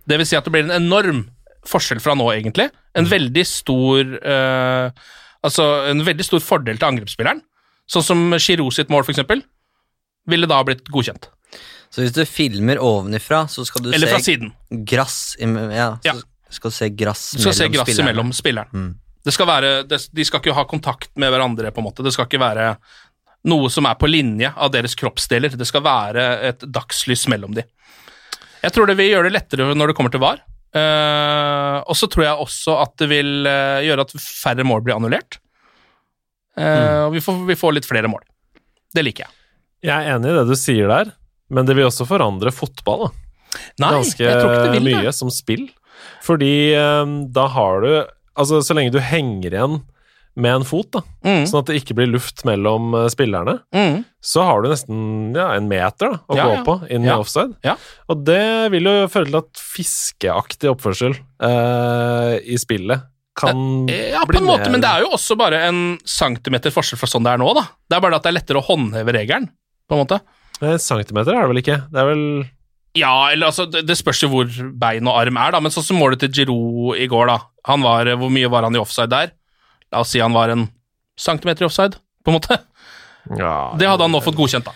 [SPEAKER 3] Det vil si at det blir en enorm forskjell fra nå, egentlig. En veldig stor uh, Altså en veldig stor fordel til angrepsspilleren. Sånn som Giroud sitt mål, for eksempel, ville da blitt godkjent.
[SPEAKER 5] Så hvis du filmer ovenifra, så skal du
[SPEAKER 3] Eller fra
[SPEAKER 5] se
[SPEAKER 3] siden.
[SPEAKER 5] grass Ja,
[SPEAKER 3] Ja.
[SPEAKER 5] skal du se grass
[SPEAKER 3] Du skal se
[SPEAKER 5] mellom
[SPEAKER 3] grass
[SPEAKER 5] spillerne.
[SPEAKER 3] imellom spilleren.
[SPEAKER 5] Mm.
[SPEAKER 3] Det skal være, det, de skal ikke ha kontakt med hverandre, på en måte. Det skal ikke være noe som er på linje av deres kroppsdeler. Det skal være et dagslys mellom de. Jeg tror det vil gjøre det lettere når det kommer til VAR. Uh, og så tror jeg også at det vil eh, gjøre at færre mål blir annullert. Eh, Og vi får, vi får litt flere mål. Det liker jeg.
[SPEAKER 4] Jeg er enig i det du sier der, men det vil også forandre fotball. da.
[SPEAKER 3] Nei,
[SPEAKER 4] Ganske
[SPEAKER 3] jeg tror ikke det vil
[SPEAKER 4] mye
[SPEAKER 3] det.
[SPEAKER 4] som spill. Fordi um, da har du Altså, så lenge du henger igjen med en fot, da,
[SPEAKER 3] Mm,
[SPEAKER 4] sånn at det ikke blir luft mellom eh, spillerne,
[SPEAKER 3] mm.
[SPEAKER 4] så har du nesten ja, en meter da, å
[SPEAKER 3] Ja,
[SPEAKER 4] gå
[SPEAKER 3] ja.
[SPEAKER 4] på inn i offside.
[SPEAKER 3] Ja.
[SPEAKER 4] Og det vil jo føre til at fiskeaktig oppførsel eh, i spillet kan
[SPEAKER 3] Ja, på en måte,
[SPEAKER 4] mer-
[SPEAKER 3] men det er jo også bare en centimeter forskjell fra sånn det er nå, da. Det er bare at det er lettere å håndheve regelen, på en måte.
[SPEAKER 4] Eh, Centimeter er det vel ikke? Det er vel
[SPEAKER 3] Ja, eller altså, det, det spørs jo hvor bein og arm er, da, men sånn som målet til Giroud i går, da. Han var, Hvor mye var han i offside der? La oss si han var en centimeter i offside, på en måte.
[SPEAKER 4] ja,
[SPEAKER 3] Det hadde han nå fått godkjent, da.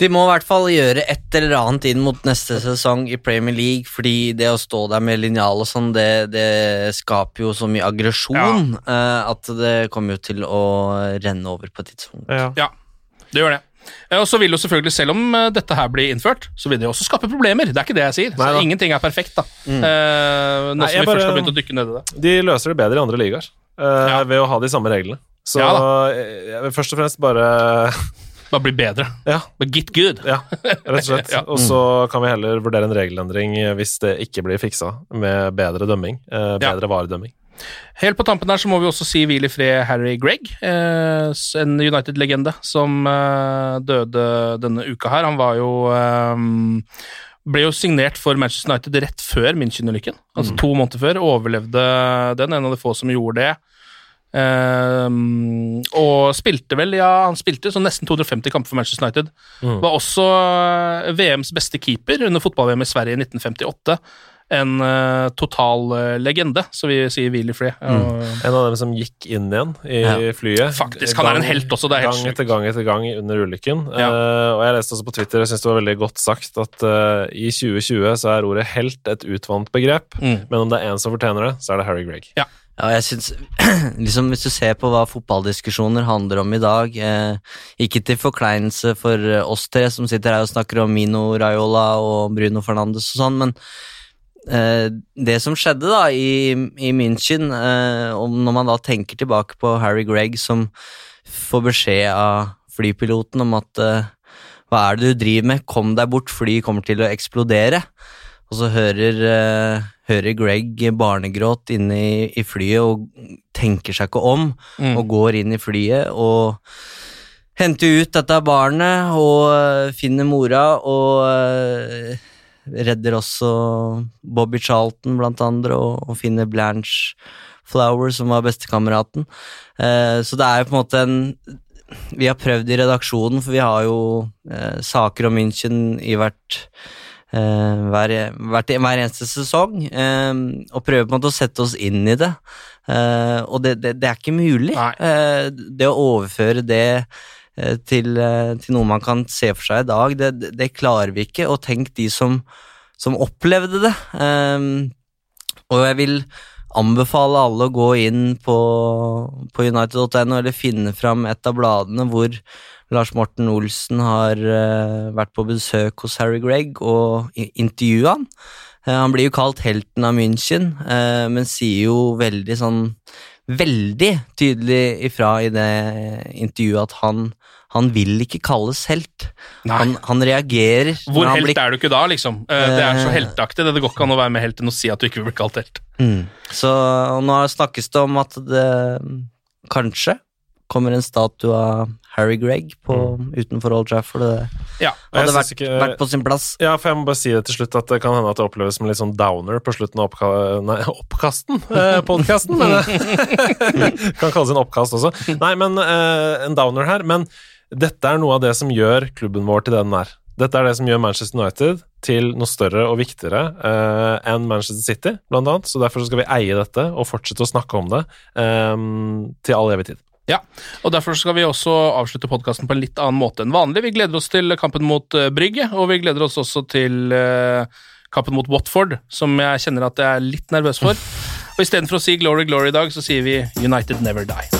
[SPEAKER 5] De må i hvert fall gjøre et eller annet inn mot neste sesong i Premier League, fordi det å stå der med linjal og sånn, det, det skaper jo så mye aggresjon ja. at det kommer jo til å renne over på et tidspunkt.
[SPEAKER 4] Ja.
[SPEAKER 3] Ja, det gjør det. Eh, Og så vil jo selvfølgelig, selv om eh, dette her blir innført, så vil det også skape problemer. Det er ikke det jeg sier.
[SPEAKER 4] Nei.
[SPEAKER 3] Så ingenting er perfekt, da. Mm. nå som
[SPEAKER 4] vi
[SPEAKER 3] vi først
[SPEAKER 4] bare-
[SPEAKER 3] har begynt å dykke ned i det.
[SPEAKER 4] De løser det bedre i andre ligaer eh,
[SPEAKER 3] Ja.
[SPEAKER 4] ved å ha de samme reglene. Så
[SPEAKER 3] Ja
[SPEAKER 4] eh, jeg vil først og fremst bare
[SPEAKER 3] Bare bli bedre.
[SPEAKER 4] Ja,
[SPEAKER 3] But get good.
[SPEAKER 4] ja rett og slett.
[SPEAKER 3] Ja.
[SPEAKER 4] Og så kan vi heller vurdere en regelendring hvis det ikke blir fiksa, med bedre dømming. Bedre
[SPEAKER 3] Ja.
[SPEAKER 4] varedømming.
[SPEAKER 3] Helt på tampen her så må vi også si hvil i fred Harry Gregg, eh, en United-legende som eh, døde denne uka her. Han var jo eh, ble jo signert for Manchester United rett før München-ulykken. Altså to måneder før. Overlevde den, en av de få som gjorde det. Eh, og spilte vel, ja, han spilte så nesten 250 kamper for Manchester United. Var også eh, VMs beste keeper under fotball-VM i Sverige i 1958. En uh, total uh, legende, så vi sier hvil i fred. Og-
[SPEAKER 4] En av dem som gikk inn igjen i
[SPEAKER 5] Ja.
[SPEAKER 4] flyet.
[SPEAKER 3] Faktisk, han er en helt også, det er helt
[SPEAKER 4] Gang etter gang etter gang under ulykken.
[SPEAKER 3] Ja.
[SPEAKER 4] Uh, og jeg leste også på Twitter, jeg syns det var veldig godt sagt, at i 2020 så er ordet helt et utvant begrep,
[SPEAKER 3] Mm.
[SPEAKER 4] men om det er en som fortjener det, så er det Harry Gregg.
[SPEAKER 5] Ja, jeg synes, liksom Hvis du ser på hva fotballdiskusjoner handler om i dag eh, Ikke til forkleinelse for eh, oss tre som sitter her og snakker om Mino Raiola og Bruno Fernandes og sånn, men eh, det som skjedde da i, i München, eh, når man da tenker tilbake på Harry Gregg som får beskjed av flypiloten om at eh, hva er det du driver med, kom deg bort, flyet kommer til å eksplodere. Og så hører, eh, hører Greg barnegråt inne i, i flyet og tenker seg ikke om,
[SPEAKER 3] Mm.
[SPEAKER 5] og går inn i flyet og henter ut dette barnet og øh, finner mora og øh, redder også Bobby Charlton blant andre og, og finner Blanche Flower som var bestekameraten. Eh, så det er jo på en måte en Vi har prøvd i redaksjonen, for vi har jo eh, saker om München i hvert eh, hver, hvert, hver eneste sesong, eh, og prøver på en måte å sette oss inn i det. Eh, og det, det, det er ikke mulig. Det å overføre det til, til noe man kan se for seg i dag, det, det, klarer vi ikke. Og tenk de som, som opplevde det. Og jeg vil anbefale alle å gå inn på, på United.no eller finne fram et av bladene hvor Lars Morten Olsen har uh, vært på besøk hos Harry Gregg og intervjua han. Uh, han blir jo kalt helten av München, uh, men sier jo veldig sånn Veldig tydelig ifra i det intervjuet at han, han vil ikke kalles helt. Han, han reagerer
[SPEAKER 3] Hvor
[SPEAKER 5] han
[SPEAKER 3] helt
[SPEAKER 5] blir
[SPEAKER 3] er du ikke da, liksom? Eh, Det er så
[SPEAKER 5] Eh.
[SPEAKER 3] helteaktig. Det det går ikke an å være med helt enn å si at du ikke vil bli kalt helt.
[SPEAKER 5] Mm. Så nå snakkes det om at det kanskje kommer en statue av Harry Gregg på, utenfor Old Trafford. Det
[SPEAKER 3] Ja,
[SPEAKER 5] hadde vært,
[SPEAKER 4] ikke-
[SPEAKER 5] vært på sin plass.
[SPEAKER 4] Ja, for jeg må bare si det til slutt at det kan hende at det oppleves som litt sånn downer på slutten av oppka nei, oppkasten. Eh, podkasten, men det kan kalles en oppkast også. Nei, men eh, en downer her. Men dette er noe av det som gjør klubben vår til det den er. Dette er det som gjør Manchester United til noe større og viktigere eh, enn Manchester City, blant annet. Så derfor skal vi eie dette og fortsette å snakke om det eh, til all evig tid.
[SPEAKER 3] Ja, og Derfor skal vi også avslutte podkasten på en litt annen måte enn vanlig. Vi gleder oss til kampen mot uh, Brygge, og vi gleder oss også til eh, kampen mot Watford, som jeg kjenner at jeg er litt nervøs for. Og Istedenfor å si Glory Glory i dag, så sier vi United Never Die.